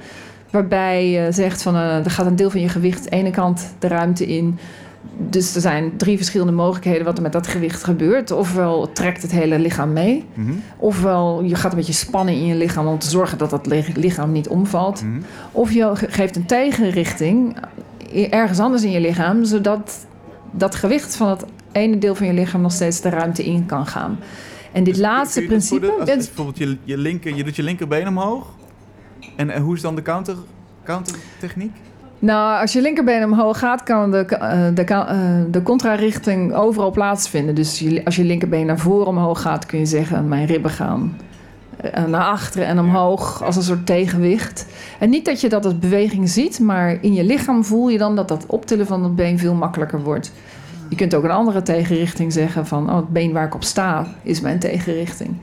Waarbij je zegt van er gaat een deel van je gewicht de ene kant de ruimte in. Dus er zijn drie verschillende mogelijkheden wat er met dat gewicht gebeurt. Ofwel trekt het hele lichaam mee. Mm Ofwel je gaat een beetje spannen in je lichaam om te zorgen dat dat lichaam niet omvalt. Mm Of je geeft een tegenrichting ergens anders in je lichaam. Zodat dat gewicht van het ene deel van je lichaam nog steeds de ruimte in kan gaan. En dit dus laatste principe... als, bijvoorbeeld je, je, linker, je doet je linkerbeen omhoog. En, en hoe is dan de counter, countertechniek? Nou, als je linkerbeen omhoog gaat, kan de, uh, de, uh, de contrarichting overal plaatsvinden. Dus als je linkerbeen naar voren omhoog gaat, kun je zeggen: Mijn ribben gaan uh, naar achteren en omhoog als een soort tegenwicht. En niet dat je dat als beweging ziet, maar in je lichaam voel je dan dat dat optillen van het been veel makkelijker wordt. Je kunt ook een andere tegenrichting zeggen van oh, het been waar ik op sta is mijn tegenrichting.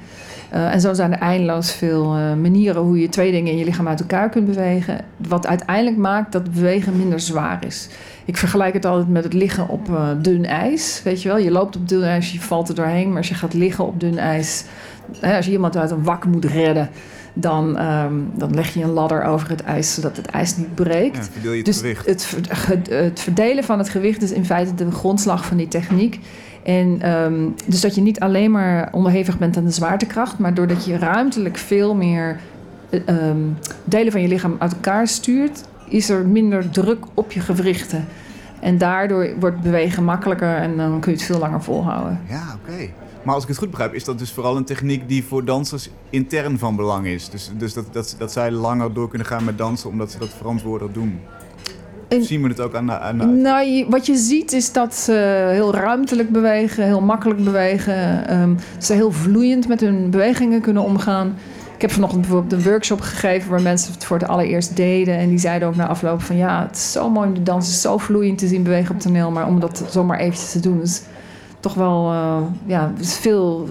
Uh, en zo zijn er eindeloos veel uh, manieren hoe je twee dingen in je lichaam uit elkaar kunt bewegen. Wat uiteindelijk maakt dat bewegen minder zwaar is. Ik vergelijk het altijd met het liggen op uh, dun ijs. Weet je wel, je loopt op dun ijs, je valt er doorheen. Maar als je gaat liggen op dun ijs, hè, als je iemand uit een wak moet redden, dan, um, dan leg je een ladder over het ijs zodat het ijs niet breekt. Ja, verdeel je het dus gewicht. Het, het, verdelen van het gewicht is in feite de grondslag van die techniek. En um, dus dat je niet alleen maar onderhevig bent aan de zwaartekracht, maar doordat je ruimtelijk veel meer um, delen van je lichaam uit elkaar stuurt, is er minder druk op je gewrichten. En daardoor wordt bewegen makkelijker en dan kun je het veel langer volhouden. Ja, oké. Maar als ik het goed begrijp, is dat dus vooral een techniek die voor dansers intern van belang is. Dus, dus dat, dat, dat zij langer door kunnen gaan met dansen omdat ze dat verantwoordig doen. En, zien we het ook aan de, aan de... Nou, wat je ziet is dat ze heel ruimtelijk bewegen, heel makkelijk bewegen. Um, ze heel vloeiend met hun bewegingen kunnen omgaan. Ik heb vanochtend bijvoorbeeld een workshop gegeven waar mensen het voor het allereerst deden. En die zeiden ook na afloop van ja, het is zo mooi om de dans zo vloeiend te zien bewegen op toneel. Maar om dat zomaar eventjes te doen is toch wel uh, ja, veel,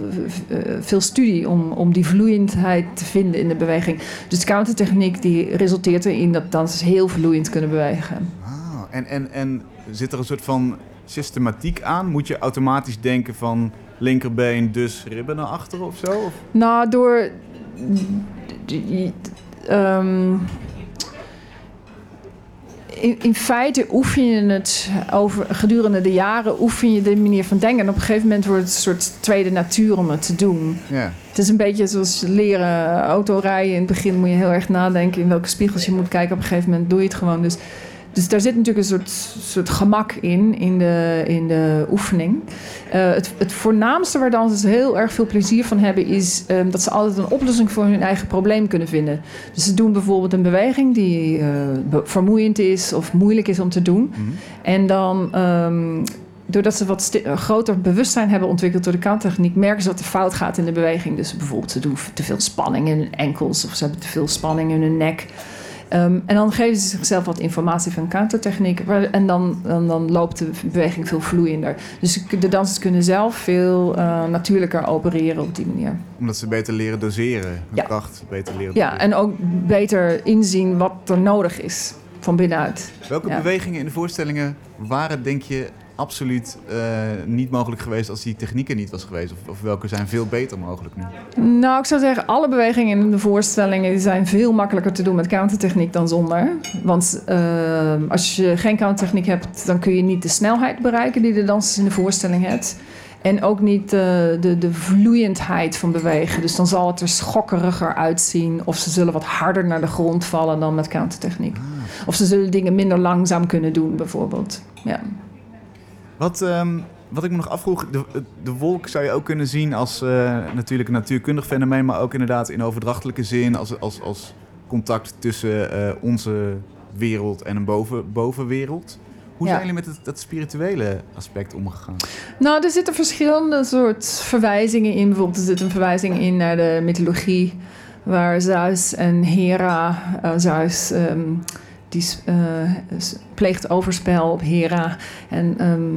uh, veel studie om, om die vloeiendheid te vinden in de beweging. Dus de countertechniek die resulteert erin dat dansers heel vloeiend kunnen bewegen. Ah, en, en, en zit er een soort van systematiek aan? Moet je automatisch denken van linkerbeen, dus ribben naar achteren of zo? Of? Nou, door. Um, in, in, feite oefen je het over gedurende de jaren, oefen je de manier van denken. En op een gegeven moment wordt het een soort tweede natuur om het te doen. Ja. Het is een beetje zoals leren autorijden. In het begin moet je heel erg nadenken in welke spiegels je moet kijken. Op een gegeven moment doe je het gewoon. Dus dus daar zit natuurlijk een soort, soort gemak in, in de, in de oefening. Uh, het, het voornaamste waar dansers heel erg veel plezier van hebben, is um, dat ze altijd een oplossing voor hun eigen probleem kunnen vinden. Dus ze doen bijvoorbeeld een beweging die uh, vermoeiend is of moeilijk is om te doen. Mm -hmm. En dan um, doordat ze wat groter bewustzijn hebben ontwikkeld door de countertechniek, merken ze dat er fout gaat in de beweging. Dus bijvoorbeeld ze doen te veel spanning in hun enkels of ze hebben te veel spanning in hun nek. Ehm, en dan geven ze zichzelf wat informatie van countertechniek. En dan, dan, dan loopt de beweging veel vloeiender. Dus de dansers kunnen zelf veel eh, natuurlijker opereren op die manier. Omdat ze beter leren doseren. Hun Ja. kracht beter leren Ja, en ook beter inzien wat er nodig is van binnenuit. Welke ja. bewegingen in de voorstellingen waren, denk je, absoluut eh, niet mogelijk geweest als die techniek er niet was geweest? Of, of welke zijn veel beter mogelijk nu? Nou, ik zou zeggen, alle bewegingen in de voorstellingen die zijn veel makkelijker te doen met countertechniek dan zonder. Want eh, als je geen countertechniek hebt, dan kun je niet de snelheid bereiken die de dansers in de voorstelling hebt. En ook niet eh, de, de vloeiendheid van bewegen. Dus dan zal het er schokkeriger uitzien. Of ze zullen wat harder naar de grond vallen dan met countertechniek. Of ze zullen dingen minder langzaam kunnen doen, bijvoorbeeld. Ja. Wat, ehm, wat ik me nog afvroeg, de, de wolk zou je ook kunnen zien als eh, natuurlijk een natuurkundig fenomeen, maar ook inderdaad in overdrachtelijke zin als, als, als contact tussen eh, onze wereld en een boven, bovenwereld. Hoe Ja. zijn jullie met het, dat spirituele aspect omgegaan? Nou, er zitten verschillende soort verwijzingen in. Bijvoorbeeld er zit een verwijzing in naar de mythologie... waar Zeus en Hera... eh, Zeus ehm, die eh, pleegt overspel op Hera... en ehm,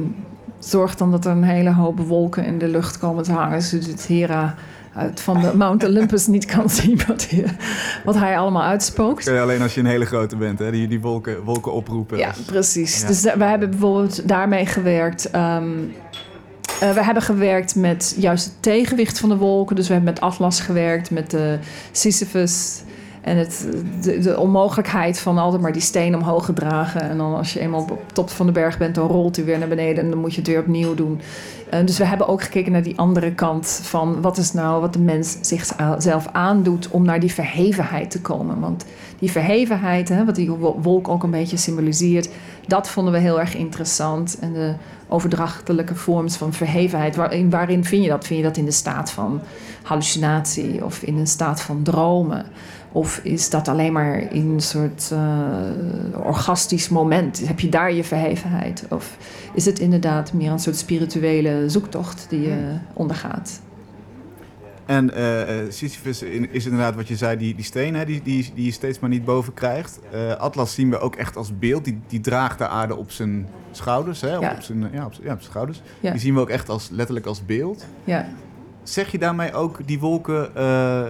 zorgt dan dat er een hele hoop wolken in de lucht komen te hangen... zodat Hera uit van de Mount Olympus niet kan zien wat hij, wat hij allemaal uitspookt. Kun je alleen als je een hele grote bent, hè? Die, die wolken, wolken oproepen. Ja, precies. Ja. Dus we hebben bijvoorbeeld daarmee gewerkt. ehm, eh, we hebben gewerkt met juist het tegenwicht van de wolken. Dus we hebben met Atlas gewerkt, met de Sisyphus. En het, de, de onmogelijkheid van altijd maar die steen omhoog gedragen. En dan als je eenmaal op de top van de berg bent, dan rolt hij weer naar beneden. En dan moet je het weer opnieuw doen. Eh, dus we hebben ook gekeken naar die andere kant van wat is nou wat de mens zichzelf aandoet om naar die verhevenheid te komen. Want die verhevenheid, hè, wat die wo- wolk ook een beetje symboliseert, dat vonden we heel erg interessant. En de overdrachtelijke vorms van verhevenheid, waarin, waarin vind je dat? Vind je dat in de staat van hallucinatie of in een staat van dromen? Of is dat alleen maar in een soort eh, orgastisch moment? Heb je daar je verhevenheid? Of is het inderdaad meer een soort spirituele zoektocht die je ondergaat? En eh, eh, Sisyphus is inderdaad wat je zei, die, die steen hè, die, die, die je steeds maar niet boven krijgt. Eh, Atlas zien we ook echt als beeld. Die, die draagt de aarde op zijn schouders. Hè, Ja. op, zijn, ja, op, zijn- ja, op zijn schouders. Ja. Die zien we ook echt als, letterlijk als beeld. Ja. Zeg je daarmee ook die wolken... eh,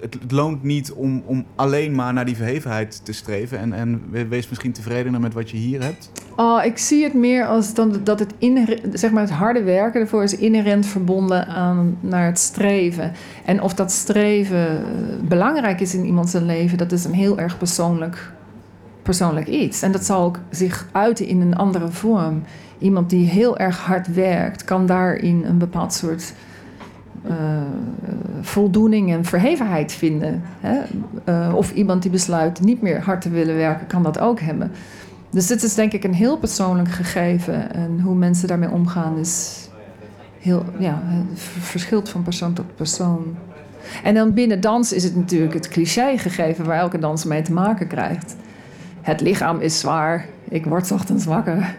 het, loont niet om, om alleen maar naar die verhevenheid te streven. En, en we- wees misschien tevredener met wat je hier hebt. Oh, ik zie het meer als dan dat het, inher- zeg maar het harde werken ervoor is inherent verbonden aan naar het streven. En of dat streven eh, belangrijk is in iemands leven, dat is een heel erg persoonlijk, persoonlijk iets. En dat zal ook zich uiten in een andere vorm. Iemand die heel erg hard werkt, kan daarin een bepaald soort voldoening en verhevenheid vinden. Hè? Eh, of iemand die besluit niet meer hard te willen werken, kan dat ook hebben. Dus dit is denk ik een heel persoonlijk gegeven. En hoe mensen daarmee omgaan is heel, ja, verschilt van persoon tot persoon. En dan binnen dans is het natuurlijk het cliché gegeven waar elke danser mee te maken krijgt. Het lichaam is zwaar. Ik word 's ochtends wakker.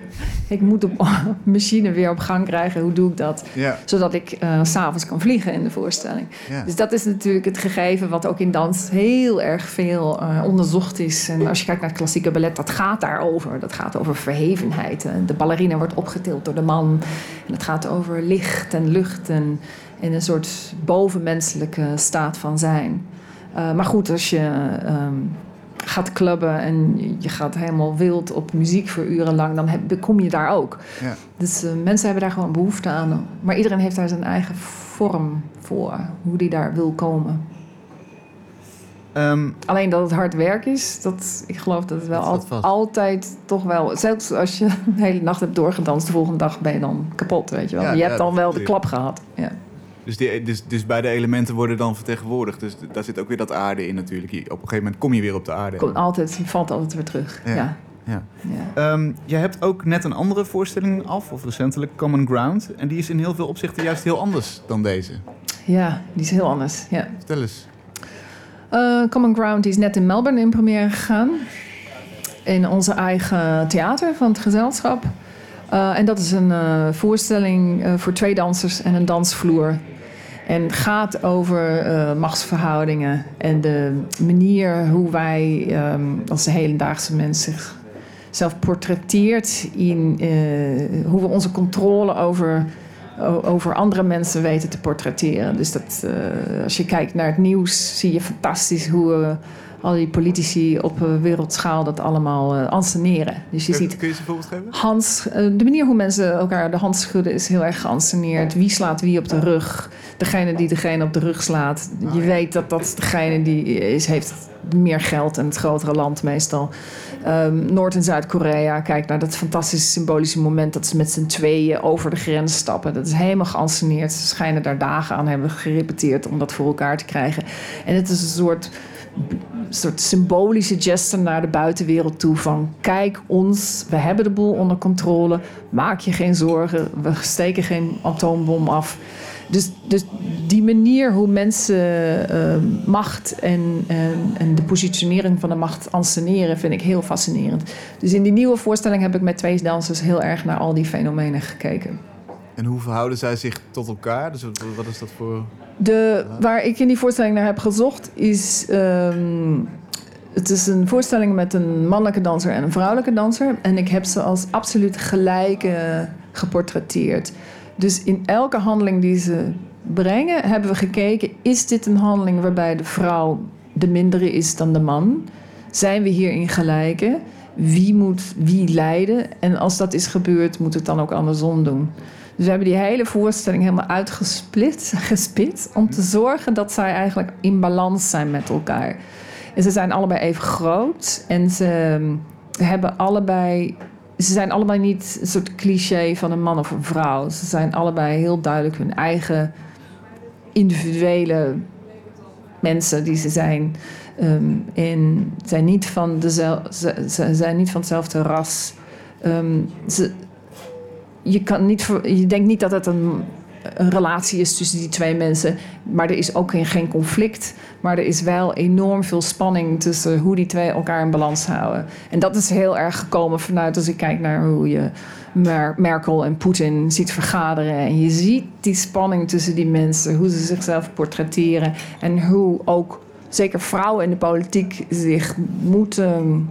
Ik moet de machine weer op gang krijgen. Hoe doe ik dat? Ja, Zodat ik eh, s s'avonds kan vliegen in de voorstelling. ja. Dus dat is natuurlijk het gegeven wat ook in dans heel erg veel eh, onderzocht is. En als je kijkt naar het klassieke ballet, dat gaat daarover. Dat gaat over verhevenheid. En De ballerina wordt opgetild door de man. En het gaat over licht en lucht en, en een soort bovenmenselijke staat van zijn. Eh, maar goed, als je ehm, gaat clubben en je gaat helemaal wild op muziek voor urenlang, dan heb, kom je daar ook. Ja. Dus eh, mensen hebben daar gewoon behoefte aan. Maar iedereen heeft daar zijn eigen vorm voor, hoe die daar wil komen. Ehm, Alleen dat het hard werk is, dat, ik geloof dat het wel Dat al- altijd toch wel... Zelfs als je de hele nacht hebt doorgedanst, de volgende dag ben je dan kapot, weet je wel. Ja, je ja, hebt dan wel de klap gehad. Ja. Dus, die, dus, dus beide elementen worden dan vertegenwoordigd. Dus daar zit ook weer dat aarde in natuurlijk. Op een gegeven moment kom je weer op de aarde. Komt altijd, je valt altijd weer terug. Ja. Ja. Ja. Ja. Ehm, je hebt ook net een andere voorstelling af, of recentelijk, Common Ground. En die is in heel veel opzichten juist heel anders dan deze. ja, die is heel anders. Ja. Vertel eens. Eh, Common Ground die is net in Melbourne in première gegaan. In onze eigen theater van het gezelschap. Uh, en dat is een uh, voorstelling voor twee dansers en een dansvloer. En gaat over machtsverhoudingen en de manier hoe wij um, als hedendaagse mensen zichzelf portretteert in hoe we onze controle over over andere mensen weten te portretteren. Dus dat, uh, als je kijkt naar het nieuws, zie je fantastisch hoe al die politici op uh, wereldschaal dat allemaal uh, anseneren. Dus je kun, ziet. Kun je ze een voorbeeld geven? Hans, de manier hoe mensen elkaar de hand schudden is heel erg geanceneerd. Wie slaat wie op de rug? Degene die degene op de rug slaat. Je weet dat dat degene die is, heeft meer geld en het grotere land meestal. Um, Noord- en Zuid-Korea. Kijk naar dat fantastische symbolische moment dat ze met z'n tweeën over de grens stappen. Dat is helemaal geanceneerd. Ze schijnen daar dagen aan hebben gerepeteerd om dat voor elkaar te krijgen. En het is een soort, soort symbolische gesture naar de buitenwereld toe. Van kijk ons, we hebben de boel onder controle. Maak je geen zorgen, we steken geen atoombom af. Dus, dus die manier hoe mensen uh, macht en, en, en, de positionering van de macht anseneren, vind ik heel fascinerend. Dus in die nieuwe voorstelling heb ik met twee dansers heel erg naar al die fenomenen gekeken. En hoe verhouden zij zich tot elkaar? Dus wat is dat voor. De, waar ik in die voorstelling naar heb gezocht is. Um, het is een voorstelling met een mannelijke danser en een vrouwelijke danser. En ik heb ze als absoluut gelijke geportretteerd. Dus in elke handeling die ze brengen, hebben we gekeken: is dit een handeling waarbij de vrouw de mindere is dan de man? Zijn we hierin gelijken? Wie moet wie leiden? En als dat is gebeurd, moet het dan ook andersom doen. Dus we hebben die hele voorstelling helemaal uitgesplit, gespit, om te zorgen dat zij eigenlijk in balans zijn met elkaar. En ze zijn allebei even groot en ze hebben allebei ze zijn allebei niet een soort cliché van een man of een vrouw. Ze zijn allebei heel duidelijk hun eigen individuele mensen die ze zijn. Um, en zijn niet van dezelfde, ze, zijn niet van hetzelfde ras. Um, ze, je, kan niet, je denkt niet dat het een een relatie is tussen die twee mensen. Maar er is ook geen, geen conflict. Maar er is wel enorm veel spanning tussen hoe die twee elkaar in balans houden. En dat is heel erg gekomen vanuit als ik kijk naar hoe je Merkel en Poetin ziet vergaderen. En je ziet die spanning tussen die mensen, hoe ze zichzelf portretteren. En hoe ook zeker vrouwen in de politiek zich moeten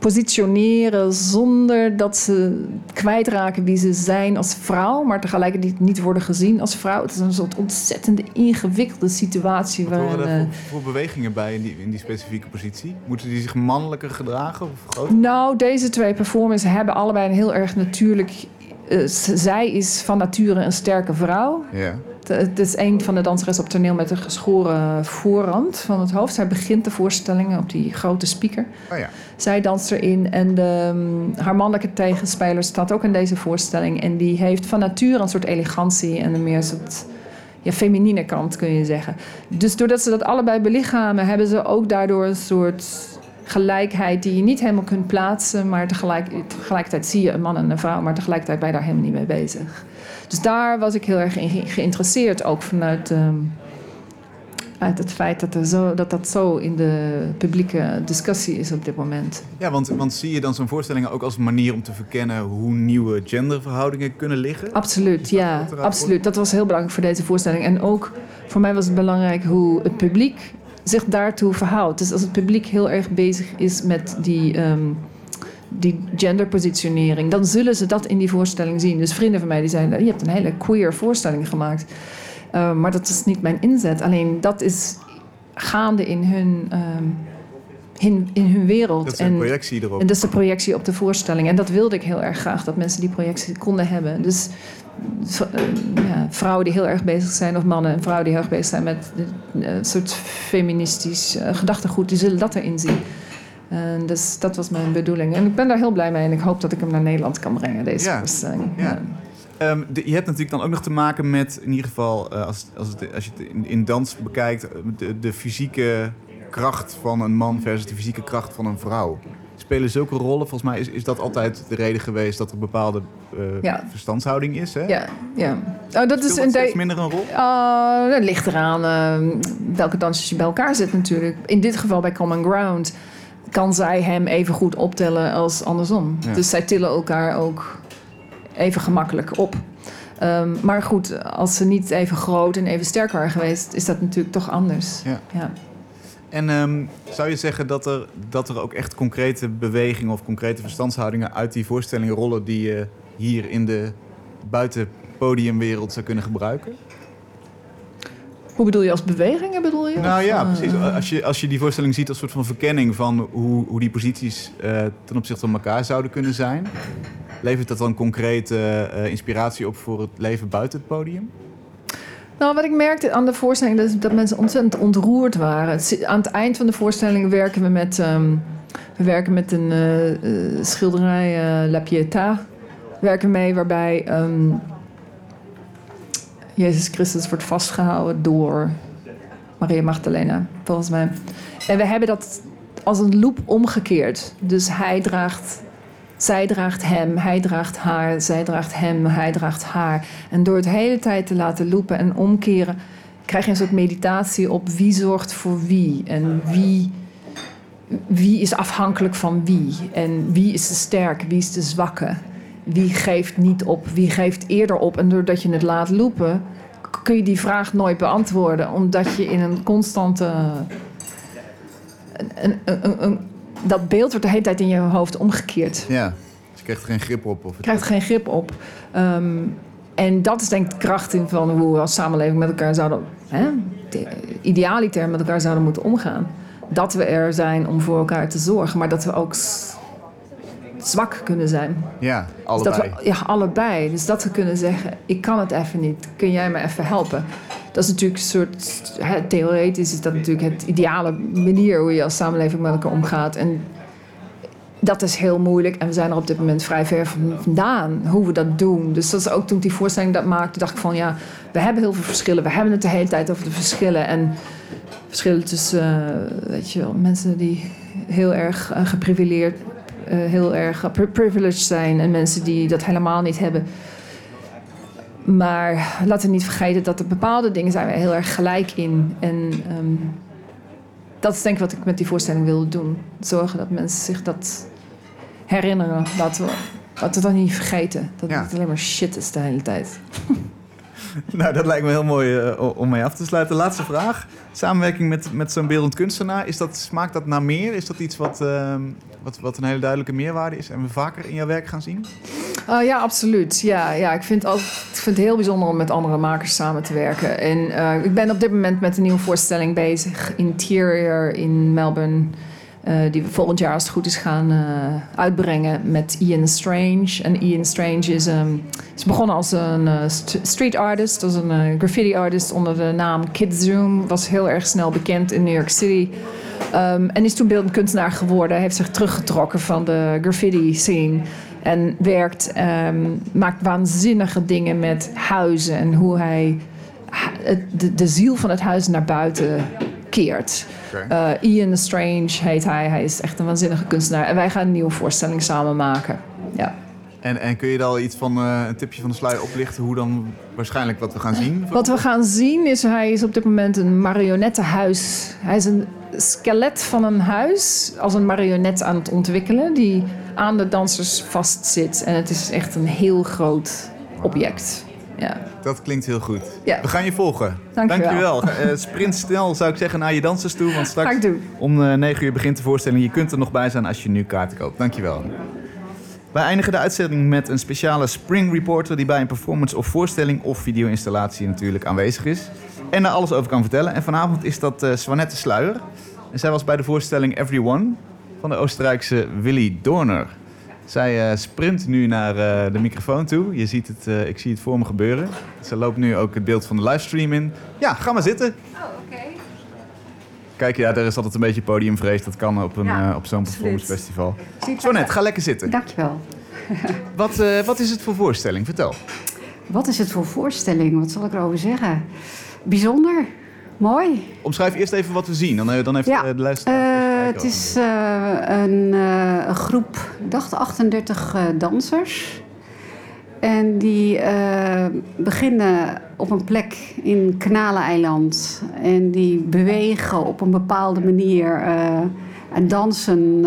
positioneren zonder dat ze kwijtraken wie ze zijn als vrouw, maar tegelijkertijd niet worden gezien als vrouw. Het is een soort ontzettende ingewikkelde situatie. Wat horen er voor, voor, bewegingen bij in die, in die specifieke positie? Moeten die zich mannelijker gedragen? Of groter? Nou, deze twee performers hebben allebei een heel erg natuurlijk. Uh, zij is van nature een sterke vrouw. Ja. Het is een van de danseres op toneel met een geschoren voorrand van het hoofd. Zij begint de voorstellingen op die grote speaker. Oh ja. Zij danst erin en de, haar mannelijke tegenspeler staat ook in deze voorstelling. En die heeft van nature een soort elegantie en een meer soort ja, feminine kant, kun je zeggen. Dus doordat ze dat allebei belichamen, hebben ze ook daardoor een soort gelijkheid die je niet helemaal kunt plaatsen. Maar tegelijk, tegelijkertijd zie je een man en een vrouw, maar tegelijkertijd ben je daar helemaal niet mee bezig. Dus daar was ik heel erg in geïnteresseerd, ook vanuit um, uit het feit dat, er zo, dat dat zo in de publieke discussie is op dit moment. Ja, want, want zie je dan zo'n voorstelling ook als manier om te verkennen hoe nieuwe genderverhoudingen kunnen liggen? Absoluut, ja. Absoluut. Dat was heel belangrijk voor deze voorstelling. En ook voor mij was het belangrijk hoe het publiek zich daartoe verhoudt. Dus als het publiek heel erg bezig is met die. Um, die genderpositionering, dan zullen ze dat in die voorstelling zien. Dus vrienden van mij die zeiden: Je hebt een hele queer voorstelling gemaakt. Uh, maar dat is niet mijn inzet. Alleen dat is gaande in hun, um, in, in hun wereld. Dat is een projectie erop. En dat is de projectie op de voorstelling. En dat wilde ik heel erg graag, dat mensen die projectie konden hebben. Dus uh, ja, vrouwen die heel erg bezig zijn, of mannen en vrouwen die heel erg bezig zijn met een uh, soort feministisch gedachtegoed, die zullen dat erin zien. En dus dat was mijn bedoeling. En ik ben daar heel blij mee en ik hoop dat ik hem naar Nederland kan brengen, deze ja. voorstelling. Ja. ja. Um, de, je hebt natuurlijk dan ook nog te maken met, in ieder geval, uh, als, als, het, als je het in, in, dans bekijkt, de, de fysieke kracht van een man versus de fysieke kracht van een vrouw. Spelen zulke rollen? Volgens mij is, is dat altijd de reden geweest dat er een bepaalde uh, ja. verstandshouding is. Hè? Ja, ja. Oh, dat is een steeds minder een rol? Uh, dat ligt eraan uh, welke dansers je bij elkaar zet natuurlijk. In dit geval bij Common Ground kan zij hem even goed optellen als andersom. Ja. Dus zij tillen elkaar ook even gemakkelijk op. Ehm, maar goed, als ze niet even groot en even sterk waren geweest, is dat natuurlijk toch anders. Ja. Ja. En ehm, zou je zeggen dat er, dat er ook echt concrete bewegingen of concrete verstandshoudingen uit die voorstellingen rollen die je hier in de buitenpodiumwereld zou kunnen gebruiken? Hoe bedoel je als bewegingen? Bedoel je? Nou ja, eh, precies. Als je, als je die voorstelling ziet als soort van verkenning van hoe, hoe die posities eh, ten opzichte van elkaar zouden kunnen zijn, levert dat dan concrete eh, inspiratie op voor het leven buiten het podium? Nou, wat ik merkte aan de voorstelling is dat mensen ontzettend ontroerd waren. Aan het eind van de voorstelling werken we met, ehm, we werken met een schilderij, La Pietà. Werken mee waarbij ehm, Jezus Christus wordt vastgehouden door Maria Magdalena, volgens mij. En we hebben dat als een loop omgekeerd. Dus hij draagt zij draagt hem, hij draagt haar, zij draagt hem, hij draagt haar. En door het hele tijd te laten lopen en omkeren, krijg je een soort meditatie op wie zorgt voor wie. En wie, wie is afhankelijk van wie. En wie is de sterke, wie is de zwakke. Wie geeft niet op, wie geeft eerder op. En doordat je het laat lopen, kun je die vraag nooit beantwoorden. Omdat je in een constante... Een, een, een, dat beeld wordt de hele tijd in je hoofd omgekeerd. Ja. Dus je krijgt er geen grip op. Of het... krijgt geen grip op. Ehm, en dat is denk ik de kracht in van hoe we als samenleving met elkaar zouden, hè, de- idealiter met elkaar zouden moeten omgaan. Dat we er zijn om voor elkaar te zorgen, maar dat we ook zwak kunnen zijn. Ja, Dus allebei. dat we, ja, allebei. Dus dat we kunnen zeggen, ik kan het even niet. Kun jij me even helpen? Dat is natuurlijk een soort, hè, theoretisch is dat natuurlijk het ideale manier hoe je als samenleving met elkaar omgaat. En dat is heel moeilijk. En we zijn er op dit moment vrij ver van- vandaan hoe we dat doen. Dus dat is ook toen ik die voorstelling dat maakte, dacht ik van ja, we hebben heel veel verschillen. We hebben het de hele tijd over de verschillen. En verschillen tussen, eh, weet je wel, mensen die heel erg eh, geprivileerd, heel erg eh, pri- privileged zijn. En mensen die dat helemaal niet hebben. Maar laten we niet vergeten dat er bepaalde dingen zijn we heel erg gelijk in. En ehm, dat is denk ik wat ik met die voorstelling wilde doen. Zorgen dat mensen zich dat herinneren. Laten we, laten we dat niet vergeten. Dat Ja. het alleen maar shit is de hele tijd. Nou, dat lijkt me heel mooi eh, om mee af te sluiten. Laatste vraag. Samenwerking met, met zo'n beeldend kunstenaar, is dat, smaakt dat naar meer? Is dat iets wat, ehm, wat, wat een hele duidelijke meerwaarde is en we vaker in jouw werk gaan zien? Oh, ja, absoluut. Ja, ja, ik, vind ook, ik vind het heel bijzonder om met andere makers samen te werken. En eh, ik ben op dit moment met een nieuwe voorstelling bezig. Interior in Melbourne. Eh, die we volgend jaar, als het goed is, gaan eh, uitbrengen met Ian Strange. En Ian Strange is, ehm, is begonnen als een eh, st- street artist. Als een graffiti artist onder de naam Kid Zoom. Was heel erg snel bekend in New York City. Ehm, en is toen beeldend kunstenaar geworden. Heeft zich teruggetrokken van de graffiti scene. En werkt, ehm, maakt waanzinnige dingen met huizen. En hoe hij de, de ziel van het huis naar buiten keert. Oké. Eh, Ian Strange heet hij. Hij is echt een waanzinnige kunstenaar. En wij gaan een nieuwe voorstelling samen maken. Ja. En, en kun je daar al iets van, eh, een tipje van de sluier oplichten hoe dan waarschijnlijk wat we gaan zien? Wat we gaan zien is, hij is op dit moment een marionettenhuis. Hij is een skelet van een huis als een marionet aan het ontwikkelen... die aan de dansers vastzit. En het is echt een heel groot object. Ja. Dat klinkt heel goed. Ja. We gaan je volgen. Dank je wel. Eh, sprint snel zou ik zeggen naar je dansers toe, want straks om eh 9 uur begint de voorstelling. Je kunt er nog bij zijn als je nu kaarten koopt. Dankjewel. Wij eindigen de uitzending met een speciale Spring Reporter die bij een performance of voorstelling of video-installatie natuurlijk aanwezig is. En daar alles over kan vertellen. En vanavond is dat eh Swanette Sluier. En zij was bij de voorstelling Everyone van de Oostenrijkse Willy Dorner. Zij eh, sprint nu naar eh, de microfoon toe. Je ziet het, eh, ik zie het voor me gebeuren. Ze loopt nu ook het beeld van de livestream in. Ja, ga maar zitten. Kijk, ja, er is altijd een beetje podiumvrees. Dat kan op, een, Ja, op zo'n performance absoluut. festival. Ziet Swanette, ga lekker zitten. Dankjewel. Wat, wat is het voor voorstelling? Vertel. Wat is het voor voorstelling? Wat zal ik erover zeggen? Bijzonder. Mooi. Omschrijf eerst even wat we zien. Dan, dan heeft Ja, de luisteraar... Het is eh, een, eh, een groep, ik dacht 38 eh, dansers. En die beginnen op een plek in Kanaleneiland. En die bewegen op een bepaalde manier en dansen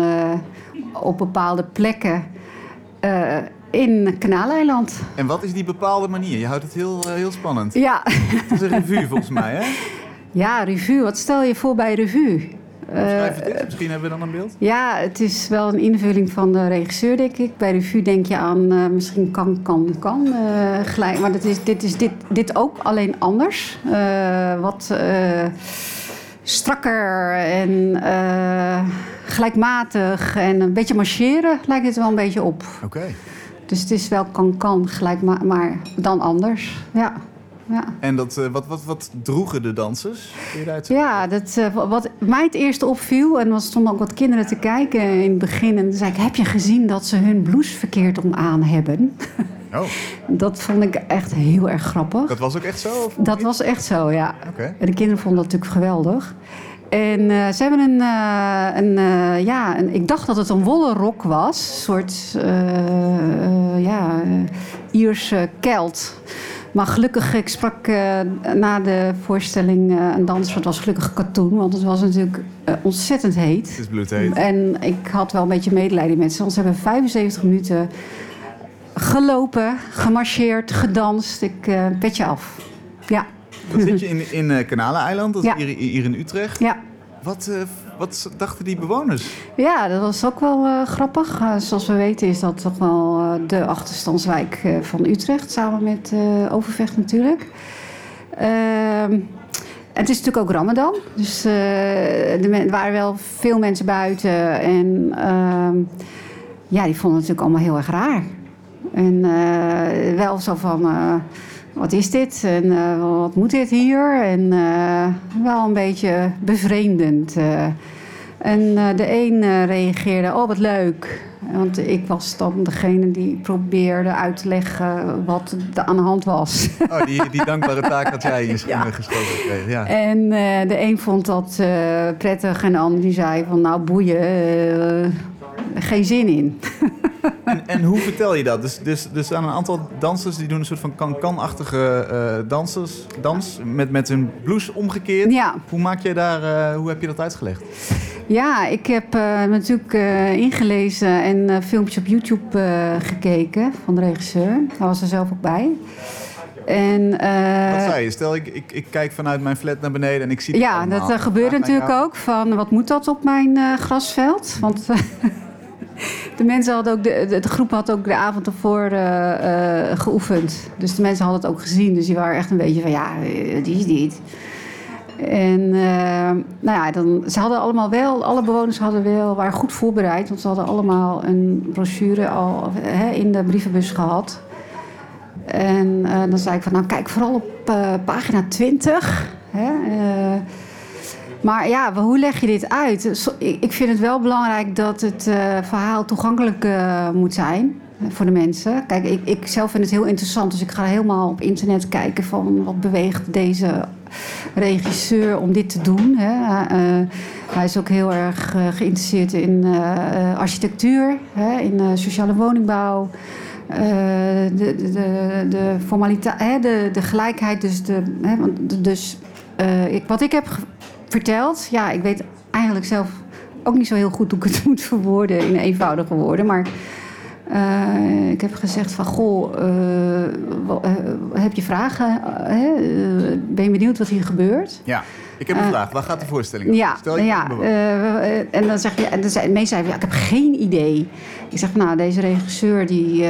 op bepaalde plekken. In Kanaaleiland. En wat is die bepaalde manier? Je houdt het heel, heel spannend. Ja. Het is een revue volgens mij, hè? ja, revue. Wat stel je voor bij revue? Schrijf Eh, het eens. Misschien hebben we dan een beeld. Ja, het is wel een invulling van de regisseur, denk ik. Bij revue denk je aan eh, misschien kan, kan, kan. eh, gelijk. Maar dat is, dit is dit, dit ook, alleen anders. Eh, wat eh, strakker en eh, gelijkmatig en een beetje marcheren lijkt het wel een beetje op. Oké. Dus het is wel kan, kan, gelijk, maar, maar dan anders. Ja. Ja. En dat, eh, wat, wat, wat droegen de dansers? Ja, dat, eh, wat mij het eerste opviel, en er stonden ook wat kinderen te kijken in het begin. En toen zei ik, heb je gezien dat ze hun blouse verkeerd om aan hebben? Oh, Dat vond ik echt heel erg grappig. dat was ook echt zo? Of Dat was echt zo, ja. Oké. En de kinderen vonden dat natuurlijk geweldig. En eh, ze hebben een, een ja, een, ik dacht dat het een wollen rok was. Een soort, ja, Ierse kelt. Maar gelukkig, ik sprak eh, na de voorstelling eh, een danser. Het was gelukkig katoen, want het was natuurlijk eh, ontzettend heet. Het is bloedheet. En ik had wel een beetje medelijden met ze. Want ze hebben 75 minuten gelopen, gemarcheerd, gedanst. Ik eh petje af. Ja, Dan zit je in, in Kanaleneiland, dat is Ja. hier, hier in Utrecht. ja. Wat, wat dachten die bewoners? Ja, dat was ook wel eh, grappig. Eh, zoals we weten is dat toch wel eh, de achterstandswijk van Utrecht, samen met Overvecht natuurlijk. Ehm, het is natuurlijk ook Ramadan, dus er waren wel veel mensen buiten en ehm, ja, die vonden het natuurlijk allemaal heel erg raar. En wel zo van, wat is dit en eh, wat moet dit hier? En eh, wel een beetje bevreemdend. eh. En de een reageerde, oh wat leuk. Want ik was dan degene die probeerde uit te leggen wat er aan de hand was. Oh, die, die dankbare taak had jij in je Ja. schoenen geschoven gekregen. Ja. En de een vond dat prettig en de ander die zei van nou boeien, geen zin in. En, en hoe vertel je dat? Dus, dus, dus aan een aantal dansers die doen een soort van kan-kan-achtige eh, dansers, dans met, met hun blouse omgekeerd. Ja. Hoe, maak je daar, eh, hoe heb je dat uitgelegd? Ja, ik heb me natuurlijk ingelezen en filmpjes op YouTube gekeken van de regisseur. Daar was er zelf ook bij. En, Wat zei je? Stel, ik, ik, ik kijk vanuit mijn flat naar beneden en ik zie Ja, allemaal. dat mij natuurlijk ook. Van wat moet dat op mijn grasveld? Want de mensen hadden ook de, de, groep had ook de avond ervoor eh, eh, geoefend. Dus de mensen hadden het ook gezien. Dus die waren echt een beetje van ja, eh, die is dit. En nou ja, dan, ze hadden allemaal wel, alle bewoners hadden wel, waren goed voorbereid. Want ze hadden allemaal een brochure al hè, in de brievenbus gehad. En dan zei ik van, nou kijk vooral op pagina 20. Hè, maar ja, hoe leg je dit uit? Ik vind het wel belangrijk dat het eh, verhaal toegankelijk eh, moet zijn eh, voor de mensen. Kijk, ik, ik zelf vind het heel interessant, dus ik ga helemaal op internet kijken van wat beweegt deze regisseur om dit te doen. Hè. Hij is ook heel erg geïnteresseerd in architectuur, hè, in sociale woningbouw. De, de, de, formaliteit, de, de gelijkheid, dus, de, hè, dus ik, wat ik heb verteld, ja, ik weet eigenlijk zelf ook niet zo heel goed hoe ik het moet verwoorden in eenvoudige woorden, maar eh, ik heb gezegd van, goh, eh, eh, heb je vragen? Hè? Ben je benieuwd wat hier gebeurt? Ja, ik heb een vraag. Waar gaat de voorstelling over? Ja, Stel, je ja en dan zeg je, en dan zei, ja, ik heb geen idee. Ik zeg, nou, deze regisseur, die,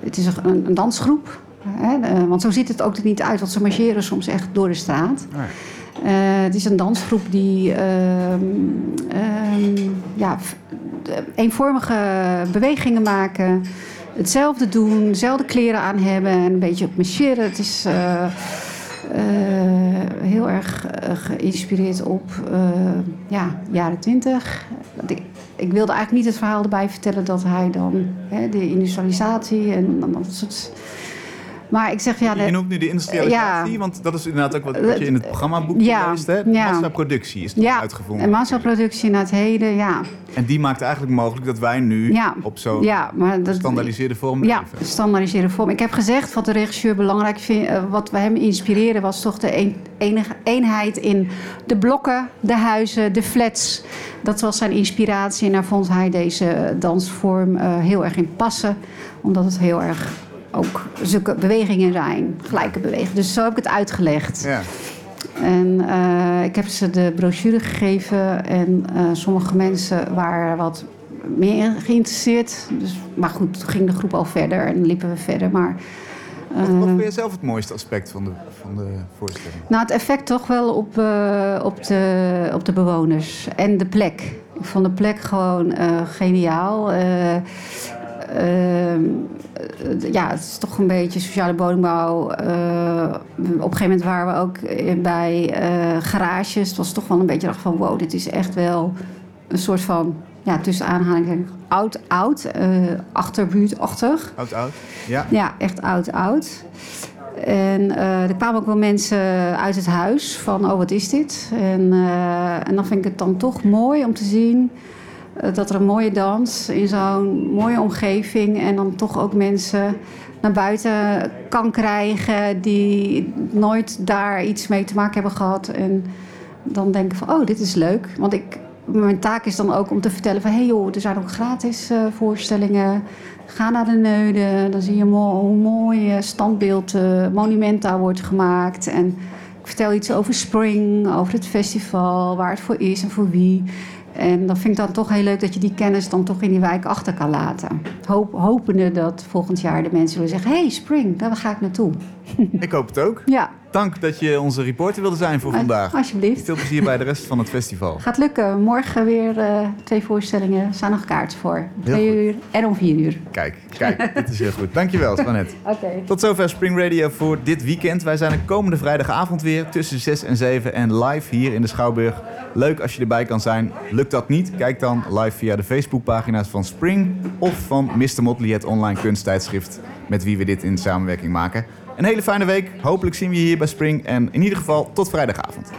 het is een, een dansgroep. Hè, want zo ziet het ook er niet uit, want ze marcheren soms echt door de straat. Nee. Eh, het is een dansgroep die ehm, ehm, ja, eenvormige bewegingen maken. Hetzelfde doen, dezelfde kleren aan hebben en een beetje op marcheren. Het is eh, eh, heel erg geïnspireerd op ja, jaren twintig. Ik, wilde eigenlijk niet het verhaal erbij vertellen dat hij dan hè, de industrialisatie en dat soort Maar ik zeg ja... Je de- noemt nu de industrialisatie, Ja. want dat is inderdaad ook wat, wat je in het programmaboek Ja, leest. Hè? ja. Massaproductie is ja, uitgevonden. en massaproductie naar het heden, ja. En die maakt eigenlijk mogelijk dat wij nu Ja. op zo'n ja gestandaardiseerde vorm Ja, leven. de standaardiseerde vorm. Ik heb gezegd wat de regisseur belangrijk vindt. eh, wat we hem inspireerde was toch de een, enige eenheid in de blokken, de huizen, de flats. Dat was zijn inspiratie en daar vond hij deze dansvorm eh, heel erg in passen. Omdat het heel erg ook zulke bewegingen zijn, gelijke bewegingen. Dus zo heb ik het uitgelegd. Ja. En eh, ik heb ze de brochure gegeven en eh, sommige mensen waren wat meer geïnteresseerd. Dus, maar goed, toen ging de groep al verder en liepen we verder. Maar, Wat, eh, wat vind je zelf het mooiste aspect van de, van de voorstelling? nou, het effect toch wel op, op, de, op de bewoners en de plek. Ik vond de plek gewoon geniaal. Eh, ja, het is toch een beetje sociale bodembouw. Eh, op een gegeven moment waren we ook bij eh, garages. Het was toch wel een beetje dacht van wow, dit is echt wel een soort van ja, tussen aanhalingstekens oud, oud, achterbuurtachtig. Oud, oud? Ja. Ja, echt oud, oud. En eh, er kwamen ook wel mensen uit het huis van, oh, wat is dit? En, eh, en dan vind ik het dan toch mooi om te zien dat er een mooie dans in zo'n mooie omgeving... en dan toch ook mensen naar buiten kan krijgen... die nooit daar iets mee te maken hebben gehad. En dan denken van, oh, dit is leuk. Want ik, mijn taak is dan ook om te vertellen van... hé hey joh, er zijn ook gratis eh, voorstellingen... Ga naar de Neude, dan zie je hoe mooi eh, standbeeld, eh, monument daar wordt gemaakt. En ik vertel iets over Spring, over het festival, waar het voor is en voor wie. En dan vind ik dan toch heel leuk dat je die kennis dan toch in die wijk achter kan laten. Hoop, hopende dat volgend jaar de mensen willen zeggen... hey, Spring, daar ga ik naartoe. Ik hoop het ook. Ja, Dank dat je onze reporter wilde zijn voor vandaag. alsjeblieft. Veel plezier bij de rest van het festival. Gaat lukken. Morgen weer eh, twee voorstellingen. Er staan nog kaarten voor. Om twee uur en om vier uur. Kijk, kijk, dit is heel goed. Dankjewel, Spanette. Oké. Tot zover Spring Radio voor dit weekend. Wij zijn er komende vrijdagavond weer tussen 6 en 7 en live hier in de Schouwburg. Leuk als je erbij kan zijn. Lukt dat niet? Kijk dan live via de Facebookpagina's van Spring of van Mr. Motley, het online kunsttijdschrift met wie we dit in samenwerking maken. Een hele fijne week. Hopelijk zien we je hier bij Spring en in ieder geval tot vrijdagavond.